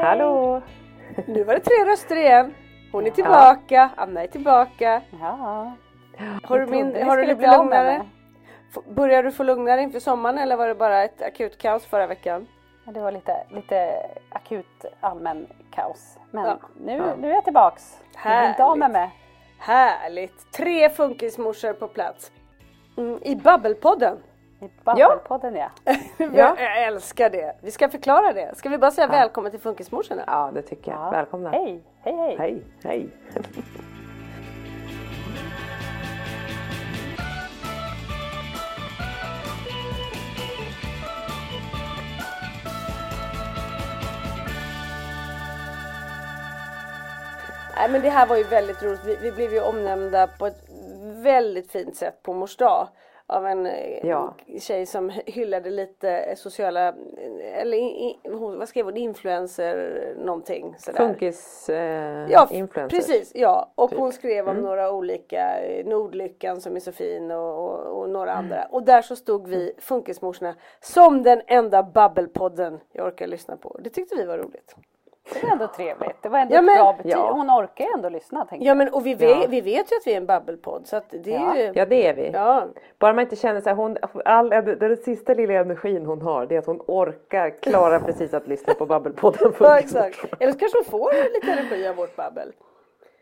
Hallå! Nu var det tre röster igen. Hon är tillbaka, Anna är tillbaka. Ja. Har du, Jag min, har du lite lugnare? Börjar du få lugnare inför sommaren eller var det bara ett akut kaos förra veckan? Ja, Det var lite, lite akut allmän kaos. Men Ja. nu, nu är jag tillbaks. Jag blir inte av med. Härligt! Tre funkismorsor på plats. Mm, I Babbelpodden. I Babbelpodden ja. Jag älskar det. Vi ska förklara det. Ska vi bara säga välkommen till Funkismorsorna? Ja, det tycker jag. Välkomna. Hej, hej, hej. Hej, hej. Nej men det här var ju väldigt roligt. Vi, vi blev ju omnämnda på ett väldigt fint sätt på mors dag. Av en eh, Ja. tjej som hyllade lite sociala, eller i, vad skrev hon, influencer någonting sådär. Funkis eh, Ja, influencer. precis. Ja. Och Typ. hon skrev om några olika, eh, Nordlyckan som är så fin och, och, och några andra. Och där så stod vi, Funkismorsorna, som den enda babbelpodden jag orkar lyssna på. Det tyckte vi var roligt. Det var ändå trevligt. Det var ändå Ja, ett men- bra betyg. Ja. Hon orkar ju ändå lyssna tänker Ja men och vi, ve- Ja. vi vet ju att vi är en babbelpodd så att det är Ja. ju... Ja, det är vi. Ja. Bara man inte känner så här, hon, all, det, det sista lilla energin hon har det är att hon orkar, klarar precis att lyssna på Babbelpodden. Ja exakt. Eller så kanske hon får lite energi av vårt babbel.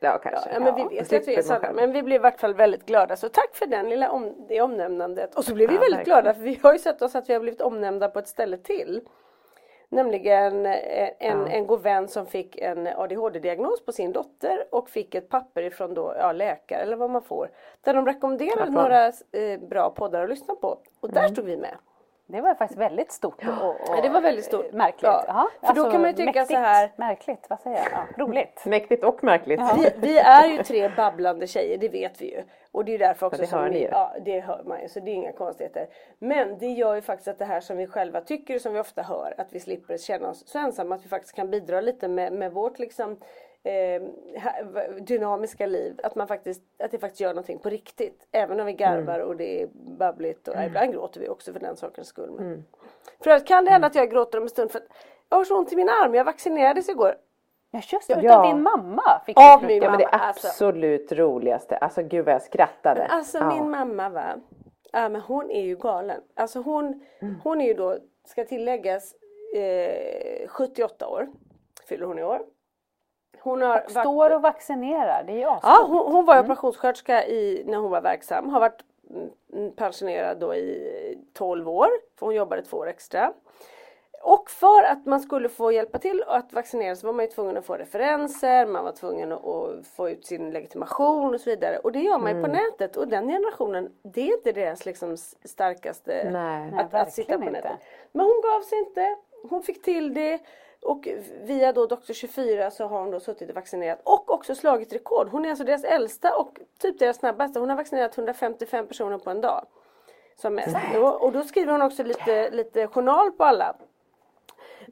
Ja, kanske. ja men vi vet att vi är själv. Men vi blev i vart fall väldigt glada. Så tack för den lilla om, det omnämnandet. Och så blev vi Ja, väldigt verkligen. glada för vi har ju sett oss att vi har blivit omnämnda på ett ställe till. Nämligen eh, en, en god vän som fick en ADHD-diagnos på sin dotter och fick ett papper ifrån då, ja, läkare eller vad man får. Där de rekommenderade några eh, bra poddar att lyssna på. Och där stod vi med. Det var faktiskt väldigt stort och, och Ja, det var väldigt stort. eh, märkligt. Ja, Jaha, för då kan man ju tycka mäktigt. så här- Märkligt, vad säger jag? Ja, roligt. Mäktigt och märkligt. Vi, vi är ju tre babblande tjejer, det vet vi ju. Och det är ju därför också det som hör ni ju. ja det hör man ju så det är inga konstigheter. Men det gör ju faktiskt att det här som vi själva tycker och som vi ofta hör, att vi slipper känna oss så ensamma, att vi faktiskt kan bidra lite med, med vårt liksom eh, ha- dynamiska liv. Att, man faktiskt, att det faktiskt gör någonting på riktigt. Även om vi garvar och det är babbligt och ibland gråter vi också för den sakens skull. Men. För övrigt kan det hända att jag gråter om en stund för att jag har så ont i min arm, jag vaccinerades igår. Ja just det, utav Ja. din mamma fick Av min Ja men det mamma, alltså. absolut roligaste, alltså gud vad jag skrattade. Alltså ja. min mamma va, ja men hon är ju galen. Alltså hon, hon är ju då, ska tilläggas, eh, 78 år. Fyller hon i år. Hon har varit, Står och vaccinerar, det är ju ja, hon, hon var ju operationssköterska i, när hon var verksam. Har varit mm, pensionerad då i 12 år, för hon jobbade två år extra. Och för att man skulle få hjälpa till att vaccinera så var man ju tvungen att få referenser, man var tvungen att få ut sin legitimation och så vidare. Och det gör man ju på nätet och den generationen, det är inte deras liksom starkaste Nej. att, att sitta på nätet. inte. Men hon gav sig inte, hon fick till det och via då Dr 24 så har hon då suttit och vaccinerat och också slagit rekord. Hon är alltså deras äldsta och typ deras snabbaste. Hon har vaccinerat 155 personer på en dag. Som mest. Och, och då skriver hon också lite, lite journal på alla.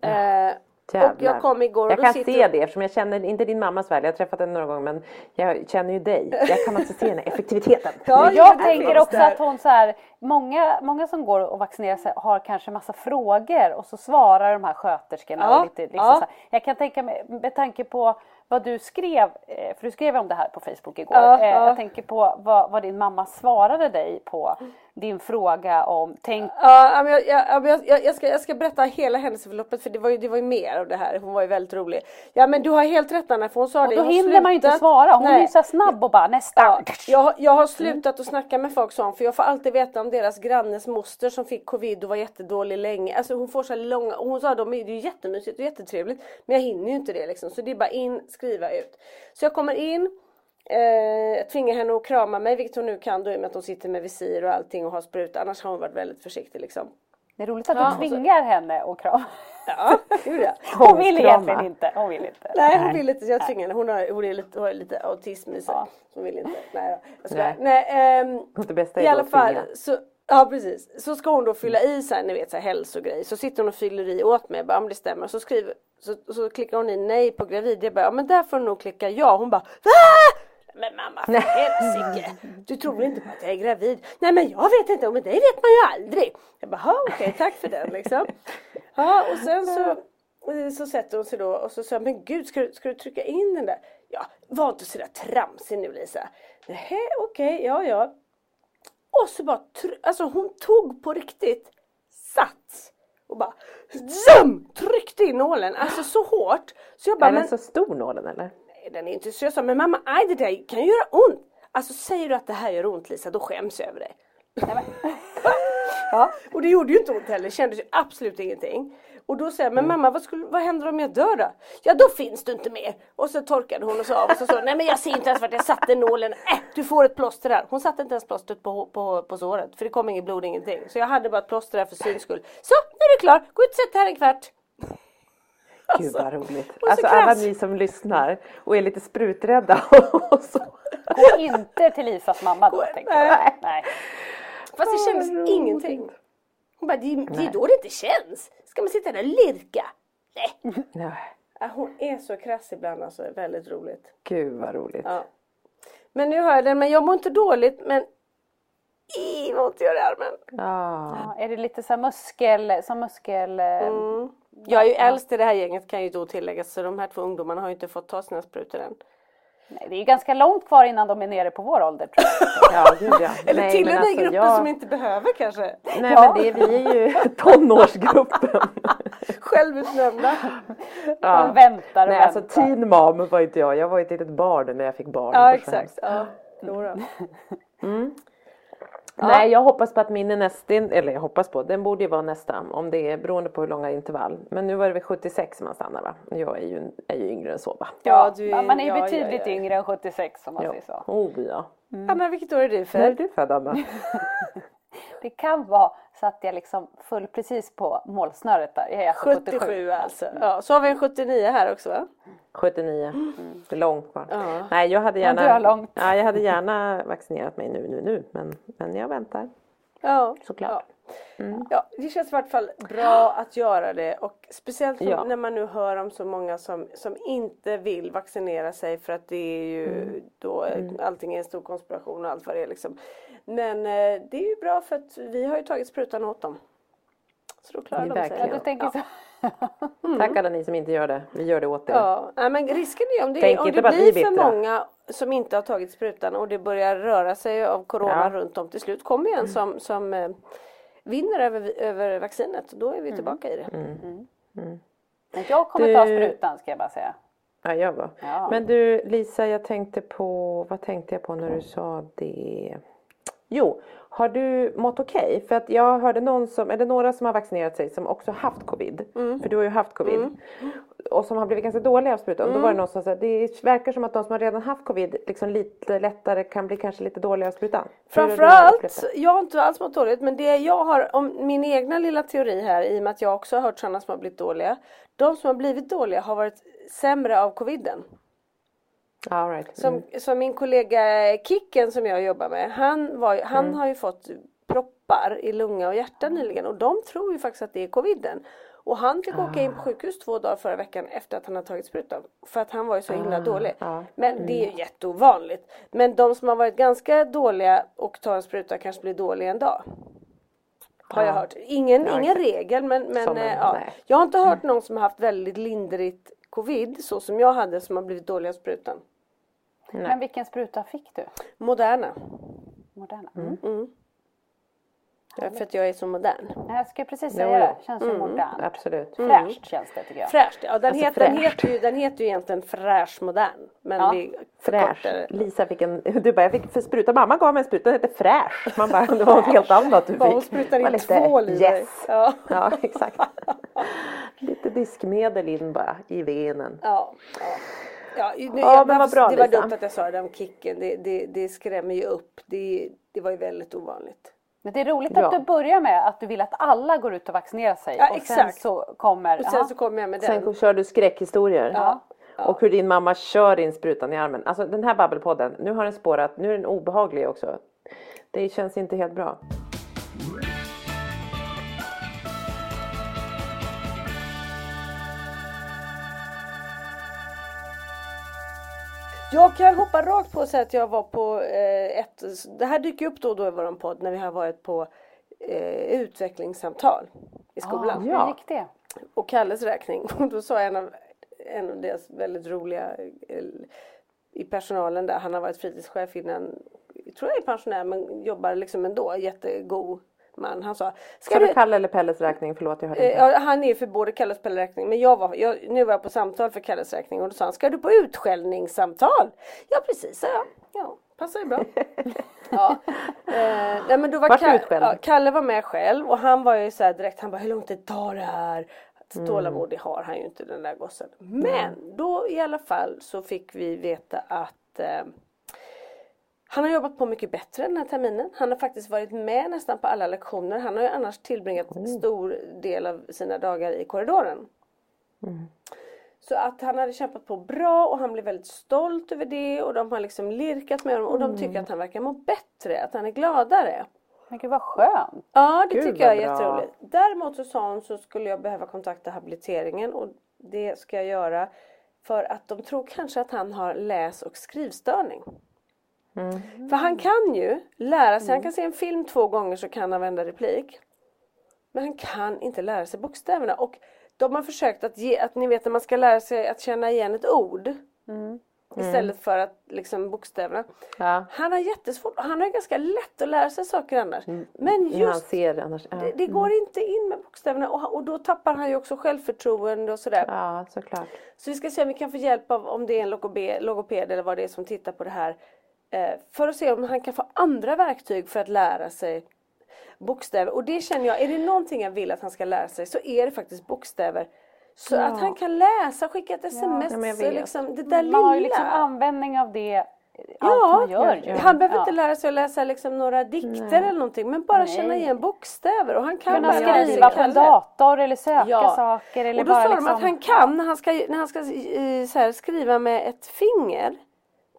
Eh, och Jävlar. jag kom igår och Jag då kan sitter se det eftersom jag känner, inte din mammas värld, jag har träffat henne några gånger men jag känner ju dig. Jag kan alltså se den här effektiviteten. Ja, jag det tänker också där. att hon så här, många, många som går och vaccinerar sig har kanske massa frågor och så svarar de här sköterskorna. Ja, och lite, liksom ja. så här. Jag kan tänka mig, med tanke på vad du skrev, eh, för du skrev om det här på Facebook igår. Ja, Eh, ja. Jag tänker på vad, vad din mamma svarade dig på din fråga om, tänk Ja, men jag, jag, jag, jag, ska, jag ska berätta hela händelseförloppet för det var, ju, det var ju mer av det här. Hon var ju väldigt rolig. Ja men du har helt rätt Anna för hon sa och det. då hinner man ju inte slutat- svara. Hon är Nej. ju så snabb och bara nästa. Ja, jag, jag har slutat att snacka med folk sånt för jag får alltid veta om deras grannes moster som fick covid och var jättedålig länge. Alltså hon får så långa, och hon sa de är det är ju jättemysigt och jättetrevligt men jag hinner ju inte det liksom så det är bara in, skriva ut. Så jag kommer in, eh, jag tvingar henne att krama mig vilket hon nu kan då i och med att hon sitter med visir och allting och har spruta annars har hon varit väldigt försiktig liksom. Det är roligt att Ja, du tvingar henne att krama. Ja, gjorde jag. Hon vill Tvångskrama. egentligen inte. Hon vill inte. Nej hon vill inte, jag tvingar henne. Hon har, hon är lite, har lite autism i sig. Ja. Så hon vill inte. Nej jag skojar. Nej. Nej, ehm, Det bästa är I alla fall, tvinga. så, ja precis. Så ska hon då fylla i så här, ni vet så här hälsogrej. Så sitter hon och fyller i åt mig. Jag bara, men det stämmer. Så, skriver, så, så klickar hon i nej på gravid. Jag bara, ja men där får hon nog klicka ja. Hon bara, Va? Men mamma för helsike. Du tror inte på att jag är gravid? Nej men jag vet inte, men det vet man ju aldrig. Jag bara, "Ja, okej tack för den liksom. Ja och sen så, så sätter hon sig då och så sa men gud ska du, ska du trycka in den där? Ja, var inte sådär tramsig nu Lisa. Nej okej, ja ja. Och så bara, alltså hon tog på riktigt sats och bara ZUM! Tryckte in nålen, alltså så hårt. Så jag bara, Är den men så stor nålen eller? Den är inte så. Jag sa, men mamma, aj det där kan ju göra ont. Alltså säger du att det här gör ont Lisa, då skäms jag över dig. ja, och det gjorde ju inte ont heller, kändes ju absolut ingenting. Och då säger jag, men mamma vad, skulle, vad händer om jag dör då? Ja då finns du inte mer. Och så torkade hon och sa av och så sa nej men jag ser inte ens vart jag satte nålen. Äh, du får ett plåster där. Hon satte inte ens plåstret på, på, på såret för det kom inget blod, ingenting. Så jag hade bara ett plåster där för syns skull. Så, nu är du klar, gå ut och sätt här en kvart. Gud vad roligt. så Alltså alla ni som lyssnar och är lite spruträdda och så. Gå inte till Lisas mamma då. Tänker nej. jag. Nej. Fast det kändes ingenting. Hon bara, det, är- det är då det inte känns. Ska man sitta där och lirka? Nej. Nej, Ja, hon är så krass ibland alltså, väldigt roligt. Gud vad roligt. Ja. Men nu har jag den, men jag mår inte dåligt men i vad ont gör i armen. Ja. Ja, är det lite så här muskel, som muskel... eh, Mm. Jag är ju äldst i det här gänget kan ju då tilläggas så de här två ungdomarna har ju inte fått ta sina sprutor än. Nej, det är ju ganska långt kvar innan de är nere på vår ålder tror jag. Ja, gud ja. Eller Nej, tillhör men ni alltså, gruppen jag- som inte behöver kanske? Nej Ja. men det, vi är ju tonårsgruppen. Självutnämnda. Ja. väntar och Nej alltså väntar. teen mom var inte jag. Jag var ett litet barn när jag fick barn. Ja Det var så exakt. Ja. Nej jag hoppas på att min är nästa, eller jag hoppas på, den borde ju vara nästa om det är beroende på hur långa intervall. Men nu var det väl 76 man stannar va? Jag är ju, är ju yngre än så va? Ja, du är- man är ju ja, ja, betydligt ja. yngre än 76 om man Ja. säger så. Oh ja. Anna vilket år är du När är född? du född Anna? Det kan vara så att jag liksom föll precis på målsnöret där. Jag är alltså 77. 77 alltså. Ja, så har vi en 79 här också va? 79. Det är långt kvar. Ja. Nej jag hade gärna, du har långt. Ja, jag hade gärna vaccinerat mig nu nu nu men, men jag väntar Ja. såklart. Ja, det känns i vart fall bra att göra det och speciellt Ja. när man nu hör om så många som, som inte vill vaccinera sig för att det är ju då eh, allting är en stor konspiration och allt vad det är liksom. Men eh, det är ju bra för att vi har ju tagit sprutan åt dem. Så då klarar de sig. Ja, du tänker så. Tack alla ni som inte gör det. Vi gör det åt er. Ja, men risken är om det, Tänk om det blir för bittra. många som inte har tagit sprutan och det börjar röra sig av corona Ja. runt om till slut kommer en som, som eh, vinner över, över vaccinet då är vi tillbaka i det. Men jag kommer ta Du- sprutan ska jag bara säga. Ja, jag var. Ja. Men du Lisa, jag tänkte på, vad tänkte jag på när du sa det? Jo, Har du mått okej? För att jag hörde någon som, är det några som har vaccinerat sig som också haft covid? Mm. För du har ju haft covid. Och som har blivit ganska dåliga av sprutan. Mm. Då var det någon som sa att det verkar som att de som har redan haft covid liksom lite lättare kan bli kanske lite dåliga av sprutan. Framförallt, jag har inte alls mått dåligt men det jag har, om min egna lilla teori här i och med att jag också har hört sådana som har blivit dåliga. De som har blivit dåliga har varit sämre av coviden. All right. Som, som min kollega Kicken som jag jobbar med, han, var, han Mm. har ju fått proppar i lunga och hjärta nyligen och de tror ju faktiskt att det är coviden. Och han fick åka in på Ah. sjukhus två dagar förra veckan efter att han har tagit sprutan. För att han var ju så himla Ah, dålig. ja. Men det är ju jätteovanligt. Men de som har varit ganska dåliga och tar en spruta kanske blir dåliga en dag. Har jag Ja. hört. Ingen, Ja, ingen regel men, men en- eh, ja. jag har inte hört någon som har haft väldigt lindrigt covid så som jag hade som har blivit dålig av sprutan. Men vilken spruta fick du? Moderna. Moderna? Mm. Mm. Ja, för att jag är så modern. Nej, Jag ska precis säga det, känns ju modernt. Absolut. Fräscht känns det tycker jag. Fräscht, ja den, Alltså heter, den, fräscht. heter ju, den heter ju egentligen fräsch modern. Men Ja. vi Fräsch. Lisa fick en, du bara jag fick för spruta, mamma gav mig en spruta, den hette fräsch. Man bara, det var något helt annat du fick. Hon var in lite tvål i dig. yes. Ja. Ja exakt. Lite diskmedel in bara i venen. Ja, ja. Ja, nu, Ja, jag, men vad bra, det var Lisa. dumt att jag sa det om kicken. Det, det, det skrämmer ju upp. Det, det var ju väldigt ovanligt. Men det är roligt Ja. att du börjar med att du vill att alla går ut och vaccinerar sig. Ja, och sen exakt. så kommer... Och sen ja. så kommer jag med den. Sen kör du skräckhistorier. Ja. Och hur din mamma kör in sprutan i armen. Alltså den här babbelpodden, nu har den spårat, nu är den obehaglig också. Det känns inte helt bra. Jag kan hoppa rakt på och säga att jag var på eh, ett, det här dyker upp då och då i vår podd när vi har varit på eh, utvecklingssamtal i skolan. Ja. Hur gick det? Och Kalles räkning. Och då sa en av, en av deras väldigt roliga eh, i personalen där, han har varit fritidschef innan, tror jag är pensionär men jobbar liksom ändå, jättegod man. Han sa, ska du, Kalle eller Pelles räkning? Förlåt jag hörde Eh, inte. Ja, han är för både Kalles och Pelles räkning. Men jag var, jag, nu var jag på samtal för Kalles räkning och då sa han, ska du på utskällningssamtal? Ja precis, sa jag. Ja, passar ju bra. ja. eh, nej, men då var Vart du Ka- utskälld? ja, Kalle var med själv och han var ju så här direkt, han bara hur lång tid tar det här? Mm. Tålamod det har han ju inte den där gossen. Men då i alla fall så fick vi veta att eh, han har jobbat på mycket bättre den här terminen. Han har faktiskt varit med nästan på alla lektioner. Han har ju annars tillbringat stor del av sina dagar i korridoren. Så att han hade kämpat på bra och han blev väldigt stolt över det och de har liksom lirkat med honom och de tycker att han verkar må bättre, att han är gladare. Men gud vad skönt. Ja det Gud, tycker jag är bra. jätteroligt. Däremot så sa hon så skulle jag behöva kontakta habiliteringen och det ska jag göra för att de tror kanske att han har läs och skrivstörning. Mm. För han kan ju lära sig, han kan se en film två gånger så kan han vända replik. Men han kan inte lära sig bokstäverna och de har försökt att ge, att ni vet när man ska lära sig att känna igen ett ord. Istället för att liksom bokstäverna. Ja. Han har jättesvårt, han har ganska lätt att lära sig saker annars. Men När han just ser annars. Ja, det, det går inte in med bokstäverna och, och då tappar han ju också självförtroende och sådär. ja såklart. Så vi ska se om vi kan få hjälp av om det är en logoped, logoped eller vad det är som tittar på det här. Eh, för att se om han kan få andra verktyg för att lära sig bokstäver. Och det känner jag, är det någonting jag vill att han ska lära sig så är det faktiskt bokstäver. Så att han kan läsa, skicka ett sms, Ja, så liksom, det där Man har ju lilla. liksom användning av det allt Ja, man gör ju. han behöver Ja. inte lära sig att läsa liksom några dikter eller någonting men bara känna igen bokstäver och han kan Kunna skriva på en dator eller söka Ja. saker eller Och då bara sa liksom... de att han kan när han ska, när han ska eh, så här, skriva med ett finger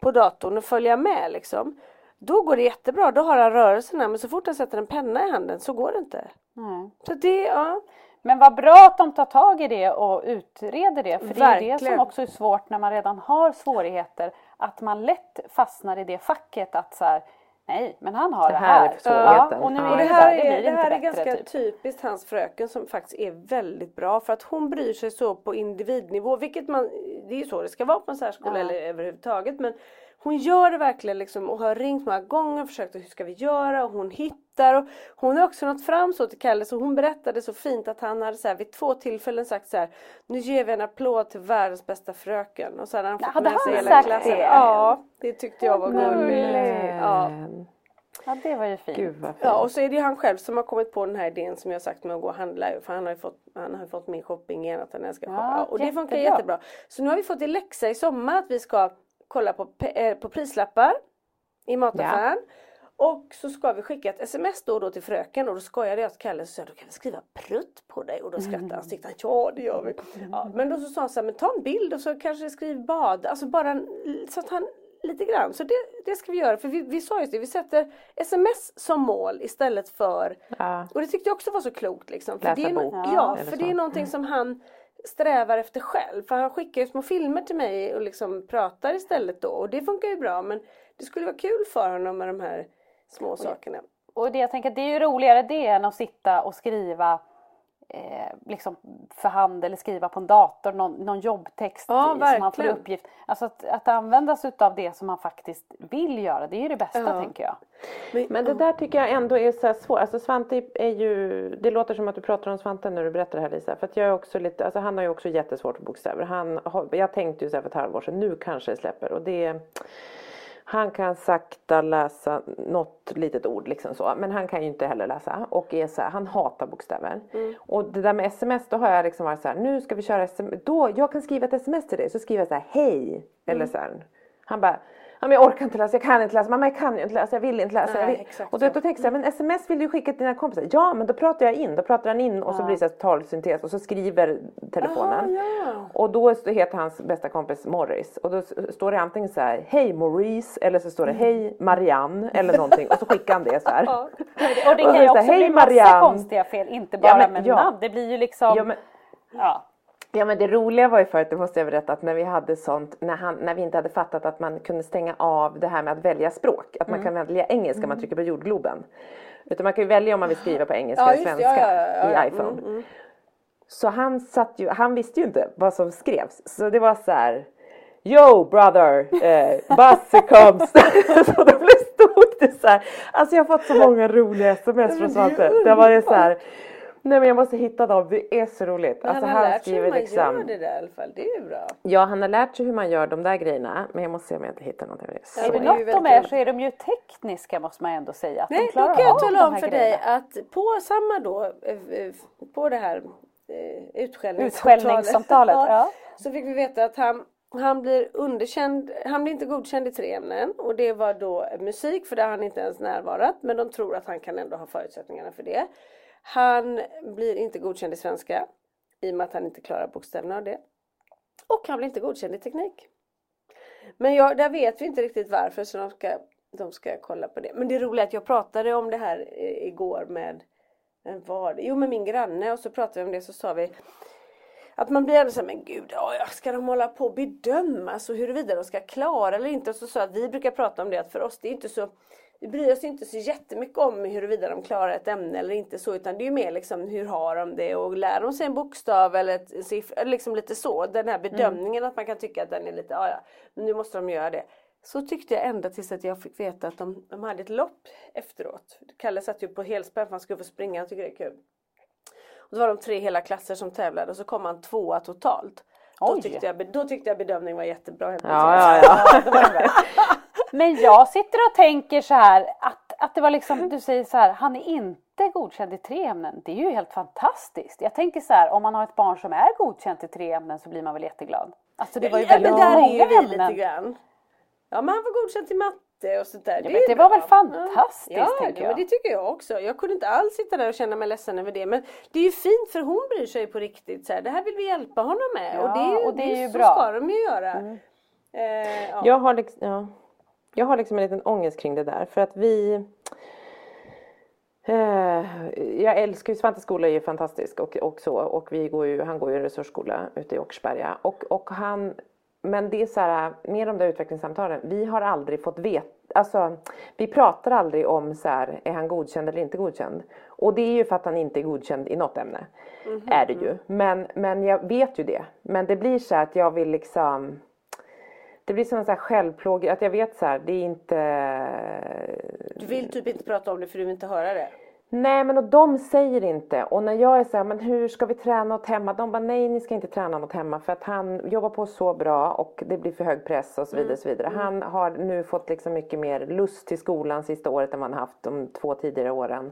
på datorn och följa med liksom. Då går det jättebra, då har han rörelserna men så fort han sätter en penna i handen så går det inte. Nej. Så det, ja. Men vad bra att de tar tag i det och utreder det. För det är det Verkligen. som också är svårt när man redan har svårigheter. Att man lätt fastnar i det facket att så här, nej men han har Det det här här. är. Ja, och nu är Och det, det här det är, det inte här är ganska typ. typiskt hans fröken som faktiskt är väldigt bra för att hon bryr sig så på individnivå vilket man, det är ju så det ska vara på en särskola Ja. eller överhuvudtaget men hon gör det verkligen liksom och har ringt många gånger och försökt hur ska vi göra och hon hittar och hon har också nått fram så till Kalle så hon berättade så fint att han hade så här, vid två tillfällen sagt så här nu ger vi en applåd till världens bästa fröken och så hade han fått Hade med sig hela sagt klassen. det? Ja, det tyckte jag var Gulligt. Ja. Ja, det var ju fint. Gud vad fint. Ja, och så är det ju han själv som har kommit på den här idén som jag sagt med att gå och handla. För han har ju fått, han har fått min shopping igen att han älskar Ja, shoppa. Och det funkar jättebra. jättebra. Så nu har vi fått i läxa i sommar att vi ska kolla på, eh, på prislappar i mataffären. Och så ska vi skicka ett sms då och då till fröken och då skojade jag till Kalle och sa då kan vi skriva prutt på dig och då skrattade han och så tyckte ja det gör vi. Ja, men då så sa han så här, men ta en bild och så kanske skriv bad, alltså bara så att han lite grann. Så det, det ska vi göra för vi, vi sa just det, vi sätter sms som mål istället för Ja. och det tyckte jag också var så klokt liksom. För Läsa det är, bok Ja, eller för det är någonting som han strävar efter själv. För han skickar ju små filmer till mig och liksom pratar istället då och det funkar ju bra men det skulle vara kul för honom med de här små sakerna. Och det jag tänker, det är ju roligare det än att sitta och skriva eh, liksom för hand eller skriva på en dator någon, någon jobbtext Ja, i, som han får uppgift. Alltså att, att använda sig utav det som man faktiskt vill göra, det är ju det bästa Ja. tänker jag. Men det där tycker jag ändå är så svårt. Alltså Svante är ju, det låter som att du pratar om Svante när du berättar det här Lisa. För att jag är också lite, alltså han har ju också jättesvårt för bokstäver. Han, har- jag tänkte ju så här för ett halvår sedan, nu kanske det släpper. Och det han kan sakta läsa något litet ord liksom så. Men han kan ju inte heller läsa. Och är så här, han hatar bokstäver. Och det där med sms, då har jag liksom varit så här, nu ska vi köra sms. Då, jag kan skriva ett sms till dig. Så skriver jag så här, hej. Eller så här. Han bara, ja, men jag orkar inte läsa, jag kan inte läsa, mamma jag kan ju inte läsa, jag vill inte läsa. Nej, vill. Och då, då tänkte jag, men sms vill du skicka till dina kompisar. Ja men då pratar jag in, då pratar han in och så blir det så här talsyntes och så skriver telefonen. Ah, ja. Och då heter hans bästa kompis Morris. Och då står det antingen så här, hej Maurice eller så står det hej Marianne eller någonting. Och så skickar han det så här. Ja. Och det kan ju också "Hej, bli massa Marianne." konstiga fel, inte bara men- med ja. namn. Det blir ju liksom, Ja, men, ja. Ja men det roliga var ju förut, det måste jag berätta, att när vi hade sånt, när, han, när vi inte hade fattat att man kunde stänga av det här med att välja språk. Att man kan välja engelska om man trycker på jordgloben. Utan man kan ju välja om man vill skriva på engelska Ja, eller det. svenska Ja, ja, i iPhone. Så han satt ju, han visste ju inte vad som skrevs. Så det var så här. Yo brother, eh, Basse comes. så då blev stod det så här. Alltså jag har fått så många roliga sms från Svante. Det var det så här. Nej men jag måste hitta dem, det är så roligt. Men Alltså han har han lärt sig hur man liksom. gör det där i alla fall. Det är ju bra. Ja, han har lärt sig hur man gör de där grejerna. Men jag måste se om jag inte hittar något. Det är Är det något de är så är de ju tekniska måste man ändå säga. Att de Nej, då klarar kan jag tala de om för grejerna. dig att på samma då, eh, eh, på det här eh, utskällningssamtalet, Utskällningssamtalet, ja. så fick vi veta att han, han blir underkänd, han blir inte godkänd i tre ämnen och det var då musik för där har han inte ens närvarat men de tror att han kan ändå ha förutsättningarna för det. Han blir inte godkänd i svenska i och med att han inte klarar bokstäverna av det. Och han blir inte godkänd i teknik. Men jag, där vet vi inte riktigt varför så de ska, de ska kolla på det. Men det roliga är att jag pratade om det här eh, igår med, vem var det? Jo med min granne och så pratade vi om det så sa vi att man blir ändå såhär, men gud, ska de hålla på och bedöma så huruvida de ska klara eller inte? Och så sa jag att vi brukar prata om det att för oss det är inte så vi bryr oss inte så jättemycket om huruvida de klarar ett ämne eller inte så utan det är ju mer liksom hur har de det och lär de sig en bokstav eller ett siffra, liksom lite så. Den här bedömningen att man kan tycka att den är lite, ja ja, men nu måste de göra det. Så tyckte jag ända tills att jag fick veta att de, de hade ett lopp efteråt. Kalle satt ju på helspänn för han skulle få springa, han tycker det är kul. Och då var de tre hela klasser som tävlade och så kom han tvåa totalt. Då tyckte, jag, då tyckte jag bedömningen var jättebra. helt Ja, ja, ja. Ja, det det. Men jag sitter och tänker så här att, att det var liksom, du säger så här, han är inte godkänd i tre ämnen. Det är ju helt fantastiskt. Jag tänker så här, om man har ett barn som är godkänt i tre ämnen så blir man väl jätteglad. Alltså det var ju ja, väldigt men där är många ju vi ämnen. lite grann. Ja men han var godkänd till matte och sånt där. Ja, är men ju det var väl fantastiskt, Ja, tänker ja jag. men det tycker jag också. Jag kunde inte alls sitta där och känna mig ledsen över det. Men det är ju fint för hon bryr sig på riktigt. Så här, det här vill vi hjälpa honom med. Ja, och det är ju, och det är ju så bra. ska de ju göra. Eh, ja. Jag har, liksom, ja. Jag har liksom en liten ångest kring det där. För att vi... Eh, jag älskar ju, Svantes skola är ju fantastisk och, och så. Och vi går ju, han går ju i en resursskola ute i Åkersberga. Och, och han, men det är så här, med de där utvecklingssamtalen, vi har aldrig fått veta Alltså, vi pratar aldrig om så här, är han godkänd eller inte godkänd? Och det är ju för att han inte är godkänd i något ämne. Är det ju. Men, men jag vet ju det. Men det blir så här att jag vill liksom det blir som en självplåga, självplåg, att jag vet så här, det är inte... Du vill typ inte prata om det för du vill inte höra det. Nej men och de säger inte och när jag är så här, men hur ska vi träna något hemma? De bara nej ni ska inte träna något hemma för att han jobbar på så bra och det blir för hög press och så vidare. Och så vidare. Han har nu fått liksom mycket mer lust till skolan sista året än vad han haft de två tidigare åren.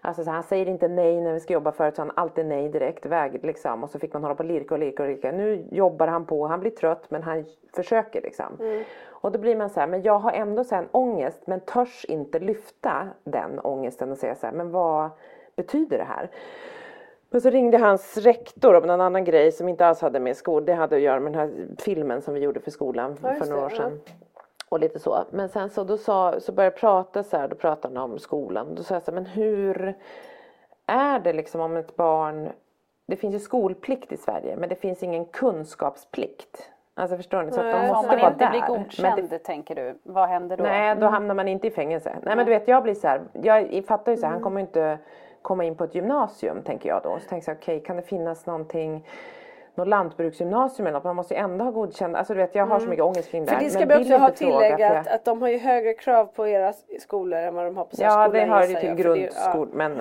Alltså så han säger inte nej när vi ska jobba förut så han alltid nej direkt väg liksom. Och så fick man hålla på och lirka och lirka och lirka. Nu jobbar han på, han blir trött men han försöker liksom. Och då blir man så här, men jag har ändå så en ångest men törs inte lyfta den ångesten och säga så här, men vad betyder det här? Men så ringde hans rektor om en annan grej som inte alls hade med skol, det hade att göra med den här filmen som vi gjorde för skolan Ja, för några år sedan. Och lite så. Men sen så, då sa, så började jag prata så här, då pratade han om skolan. Då sa jag så här, men hur är det liksom om ett barn, det finns ju skolplikt i Sverige men det finns ingen kunskapsplikt. Alltså förstår ni? Så att de måste Om man inte där. blir godkänd det, tänker du, vad händer då? nej, då hamnar man inte i fängelse. Nej men du vet jag blir så här, jag fattar ju så här, han kommer ju inte komma in på ett gymnasium tänker jag då. Så tänker jag okej kan det finnas någonting något lantbruksgymnasium eller något, man måste ju ändå ha godkänd, alltså du vet jag har så mycket ångest kring det För det ska vi också ha inte fråga, för tillägga jag- att, att de har ju högre krav på era skolor än vad de har på Ja särskolan. det hör ju till jag, för det är ju- grundskol. Men,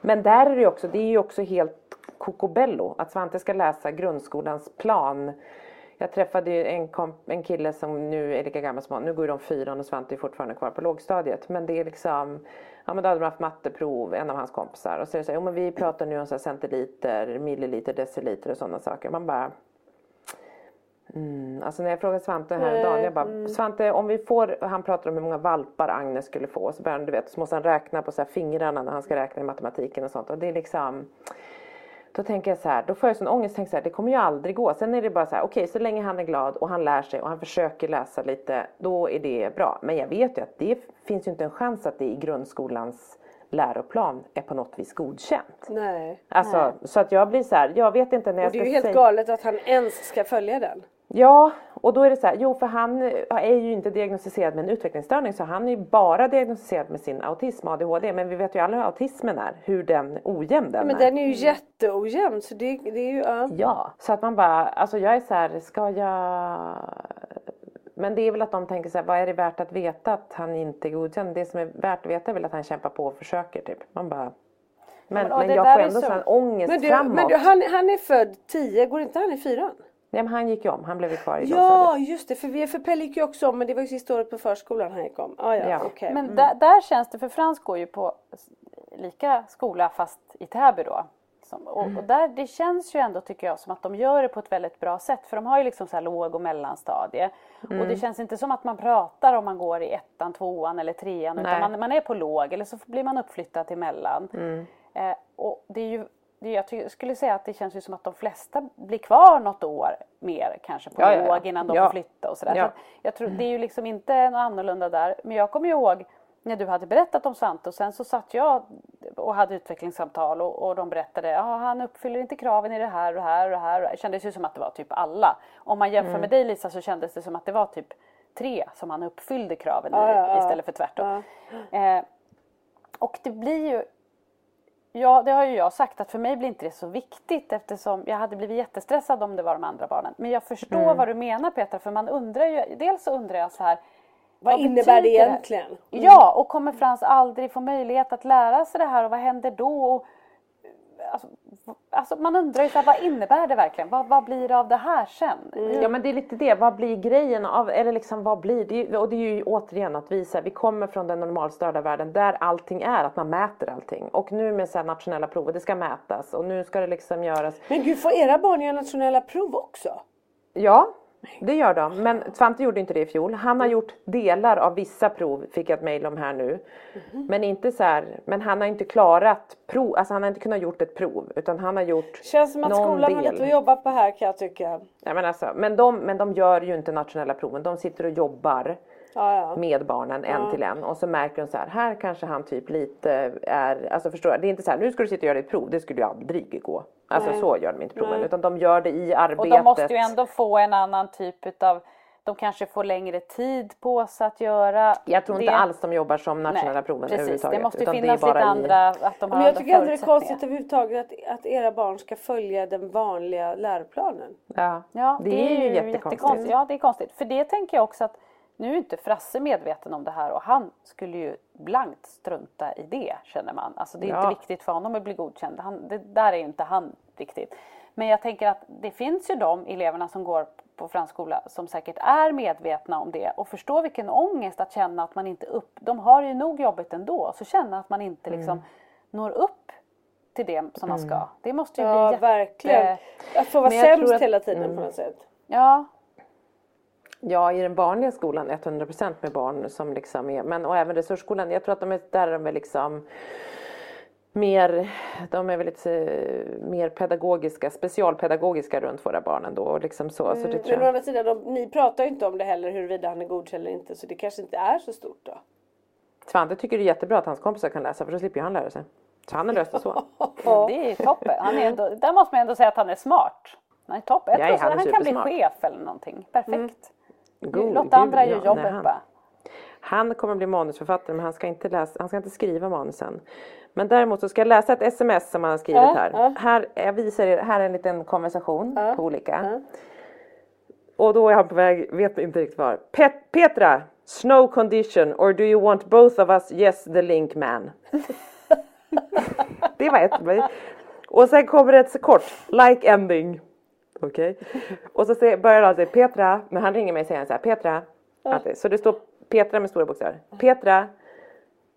men där är det ju också, det är ju också helt kokobello att Svante ska läsa grundskolans plan. Jag träffade ju en, en kille som nu är lika gammal som han. Nu går ju de fyran och Svante är fortfarande kvar på lågstadiet. Men det är liksom, ja men då hade de haft matteprov, en av hans kompisar. Och så är det så här, jo men vi pratar nu om så här centiliter, milliliter, deciliter och sådana saker. Man bara Mm, alltså när jag frågade Svante häromdagen, jag bara Svante om vi får, han pratar om hur många valpar Agnes skulle få. Så börjar du vet, så måste han räkna på så fingrarna när han ska räkna i matematiken och sånt. Och det är liksom då tänker jag så här, då får jag sån ångest, tänker så här, det kommer ju aldrig gå. Sen är det bara så här, okej så länge han är glad och han lär sig och han försöker läsa lite, då är det bra. Men jag vet ju att det finns ju inte en chans att det i grundskolans läroplan är på något vis godkänt. Nej. Alltså, så att jag blir så här, jag vet inte när jag Och det är ska ju helt säga... galet att han ens ska följa den. Ja, och då är det så här, jo för han är ju inte diagnostiserad med en utvecklingsstörning så han är ju bara diagnostiserad med sin autism ADHD. Men vi vet ju alla hur autismen är, hur den ojämn den Men är. den är ju jätteojämn så det, det är ju, ja. Ja, så att man bara, alltså jag är så här, ska jag... Men det är väl att de tänker så här, vad är det värt att veta att han inte är godkänd? Det som är värt att veta är väl att han kämpar på och försöker typ. Man bara... Men, men- och men, det jag får ändå så- sån ångest Men, du, framåt. men du, han, han är född 10, går inte han i fyran? Nej men han gick ju om, han blev ju kvar i Ja just det, för, vi, för Pelle gick ju också om men det var ju sista året på förskolan han gick om. Ah, ja, Ja. okej. Men där, där känns det, för Frans går ju på lika skola fast i Täby då. Som, och, och där, det känns ju ändå tycker jag som att de gör det på ett väldigt bra sätt. För de har ju liksom så här låg och mellanstadie. Och det känns inte som att man pratar om man går i ettan, tvåan eller trean. Nej. Utan man, man är på låg eller så blir man uppflyttad till mellan. Eh, och det är ju, jag skulle säga att det känns ju som att de flesta blir kvar något år mer kanske på Ja, ja, ja. låg innan de Ja. får flytta och sådär. Ja. Så att jag tror, det är ju liksom inte något annorlunda där. Men jag kommer ihåg när du hade berättat om Svante och sen så satt jag och hade utvecklingssamtal och, och de berättade ja han uppfyller inte kraven i det här och det här och det här. Det kändes ju som att det var typ alla. Om man jämför med dig Lisa så kändes det som att det var typ tre som han uppfyllde kraven i istället för tvärtom. Eh, och det blir ju Ja, det har ju jag sagt att för mig blir inte det så viktigt eftersom jag hade blivit jättestressad om det var de andra barnen. Men jag förstår Mm. vad du menar Petra, för man undrar ju, dels undrar jag så här Vad innebär det egentligen? Mm. Ja, och kommer Frans aldrig få möjlighet att lära sig det här och vad händer då? Och, alltså, alltså man undrar ju så här, vad innebär det verkligen? Vad, vad blir det av det här sen? Ja men det är lite det, vad blir grejen av, eller liksom vad blir det? Och det är ju återigen att visa, vi kommer från den normalstörda världen där allting är att man mäter allting. Och nu med så här nationella prov, det ska mätas och nu ska det liksom göras. Men gud, får era barn göra nationella prov också? Ja, det gör de. Men Svante gjorde inte det i fjol. Han har gjort delar av vissa prov, fick jag ett mejl om här nu. Men inte så här, men han har inte klarat prov, alltså han har inte kunnat gjort ett prov. Utan han har gjort Känns som att skolan har del. lite att jobba på här kan jag tycka. Ja, men, alltså, men, de, men de gör ju inte nationella proven, de sitter och jobbar Ja, ja. med barnen en till en och så märker de så här, här kanske han typ lite är, alltså förstår du, det är inte så här, nu ska du sitta och göra ditt prov, det skulle ju aldrig gå. Alltså Nej. så gör de inte proven Nej. utan de gör det i arbetet. Och de måste ju ändå få en annan typ utav de kanske får längre tid på sig att göra Jag tror inte det. alls de jobbar som nationella Nej, proven precis. överhuvudtaget. Det måste finnas det är bara lite i- andra, att de har Men jag tycker ändå det är konstigt överhuvudtaget att, att era barn ska följa den vanliga läroplanen. Ja, Ja, det, är ju jättekonstigt. Ja, det är konstigt. För det tänker jag också att Nu är inte Frasse medveten om det här och han skulle ju blankt strunta i det känner man. Alltså det är Ja. inte viktigt för honom att bli godkänd. Han, det där är ju inte han riktigt. Men jag tänker att det finns ju de eleverna som går på fransk skola som säkert är medvetna om det och förstår vilken ångest att känna att man inte upp... De har ju nog jobbigt ändå, så känna att man inte liksom Mm. når upp till det som man ska. Det måste ju Ja bli jätte... verkligen. Att få vara tror sämst att- hela tiden mm. på något sätt. Ja, Ja, i den vanliga skolan 100% med barn som liksom är, men och även resursskolan, jag tror att de är, där är de är liksom mer, de är väl lite eh, mer pedagogiska, specialpedagogiska runt våra barn ändå och liksom så. så det tror Mm, Men å andra sidan, de, ni pratar ju inte om det heller huruvida han är godkänd eller inte så det kanske inte är så stort då. Svante tycker det är jättebra att hans kompisar kan läsa för då slipper ju han lära sig. Så han har löst det så. det är toppen. Han är ändå, där måste man ändå säga att han är smart. Han är toppen. Jag Ja, tror han är han kan bli chef eller någonting. Perfekt. God Låt andra göra ja, jobbet nej, han- bara. Han kommer bli manusförfattare men han ska inte, läsa, han ska inte skriva manusen. Men däremot så ska jag läsa ett sms som han har skrivit Ja, här. ja. här. Jag visar er, här är en liten konversation på olika. Och då är han på väg, vet inte riktigt var. Pet, Petra, snow condition or do you want both of us? Yes the link man. det var ett. Och sen kommer det ett kort, like ending. Okej. Och så börjar han säga Petra, men han ringer mig och säger så här, Petra. Alltid. Så det står Petra med stora bokstäver. Petra.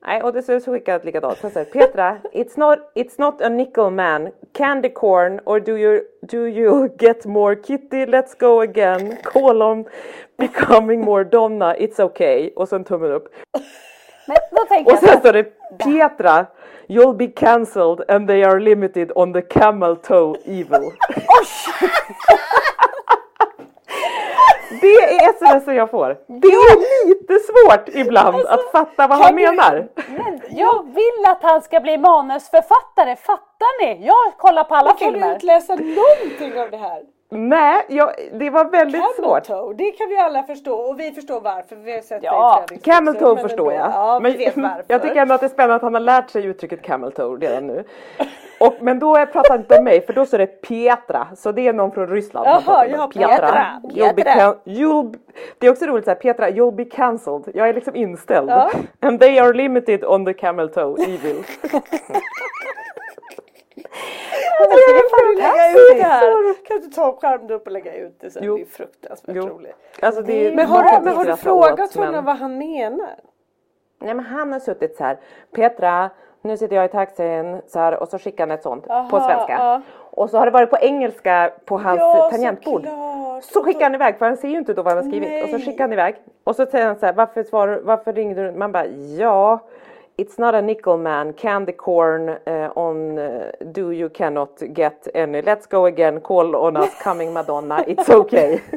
Nej, och det så så skickar jag likadant. Så säger Petra, it's not, it's not a nickel man, candy corn or do you, do you get more kitty, let's go again, colon, becoming more donna, it's okay. Och sen tummen upp. Men då tänker Och jag så sen står det Petra, you'll be cancelled and they are limited on the camel toe evil. Det är sms jag får. Det är lite svårt ibland Alltså, att fatta vad han menar. men jag vill att han ska bli manusförfattare, fattar ni? Jag kollar på alla Kan du filmer. utläsa någonting av det här? Nej, jag, det var väldigt svårt. Camel toe, det kan vi alla förstå och vi förstår varför. Vi har sett Ja, det i träningstips, Camel toe förstår jag. Ja, men vet varför. jag tycker ändå att det är spännande att han har lärt sig uttrycket camel toe redan nu. Och, men då pratar han inte om mig för då står det Petra, så det är någon från Ryssland. Jaha, ja, det. Petra. You'll be you'll be, det är också roligt såhär, Petra, you'll be cancelled. Jag är liksom inställd. Ja. And they are limited on the camel toe evil. Tycker det är du här? Kan du ta skärmen upp och lägga ut det sen? Jo. Det är fruktansvärt Jo. roligt. Alltså, det är, Men har, kan men har du skratta åt, frågat honom men- vad han menar? Nej men han har suttit så här. Petra, nu sitter jag i taxin så här, och så skickar han ett sånt på Aha, svenska. ja. Och så har det varit på engelska på hans Ja, tangentbord. såklart. Så skickar han iväg för han ser ju inte då vad han har skrivit. Och så Nej. skickar han iväg. Och så säger han så här, varför, svarar, varför ringde du? Man bara, ja. It's not a nickel man, candy corn eh, on eh, do you cannot get any. Let's go again, call on us coming Madonna, it's okay.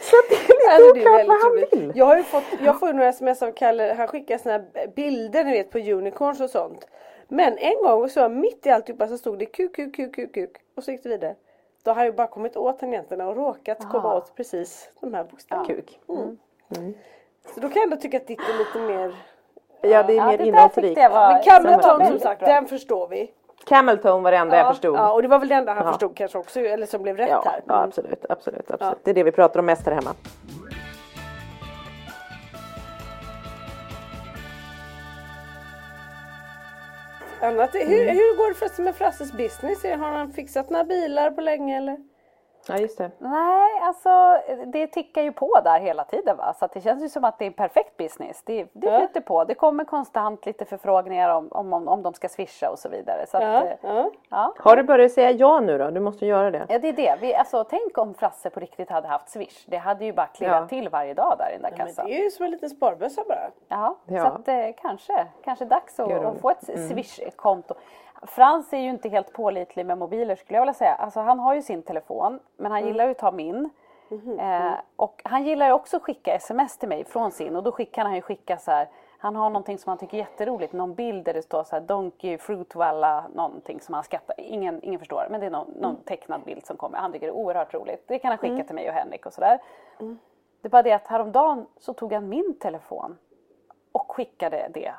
så det är lite Alltså, är oklart vad han vill. Jag har ju fått, jag får ju några sms av Kalle, han skickar såna här bilder ni vet på unicorns och sånt. Men en gång så mitt i alltihopa så stod det kuk, kuk, kuk, kuk, kuk och så gick det vidare. Då har jag bara kommit åt tangenterna och råkat komma åt precis de här bokstäverna. Kuk. Så då kan jag ändå tycka att ditt är lite mer Ja, det är Ja, mer var... Men Camel det var Tone som sagt, den förstår vi. Camel Tone var det enda jag förstod. Ja, och det var väl det enda han Ja. förstod kanske också, eller som blev rätt Ja, här. ja absolut, absolut, absolut. Det är det vi pratar om mest här hemma. Annat, hur, hur går det förresten med Frasses business? Har han fixat några bilar på länge eller? Ja, just det. Nej, alltså det tickar ju på där hela tiden va. Så att det känns ju som att det är en perfekt business. Det, det Ja. flyter på. Det kommer konstant lite förfrågningar om, om, om, om de ska swisha och så vidare. Så att, Ja, eh, ja. ja. Har du börjat säga ja nu då? Du måste göra det. Ja det är det. Vi, alltså, tänk om Frasse på riktigt hade haft Swish. Det hade ju bara klirrat till varje dag där i den där kassan. det är ju som en liten sparbössa bara. Jaha, Ja. Så att, eh, kanske, kanske dags att, att få ett Swish-konto. Frans är ju inte helt pålitlig med mobiler skulle jag vilja säga. Alltså, han har ju sin telefon men han gillar ju att ta min. Eh, och han gillar ju också att skicka sms till mig från sin och då skickar han ju skicka så här. Han har någonting som han tycker är jätteroligt, någon bild där det står så här Donkey Fruit Walla, någonting som han skrattar. Ingen, ingen förstår, men det är någon, någon tecknad bild som kommer. Han tycker det är oerhört roligt. Det kan han skicka till mig och Henrik och sådär. Det är bara det att häromdagen så tog han min telefon och skickade det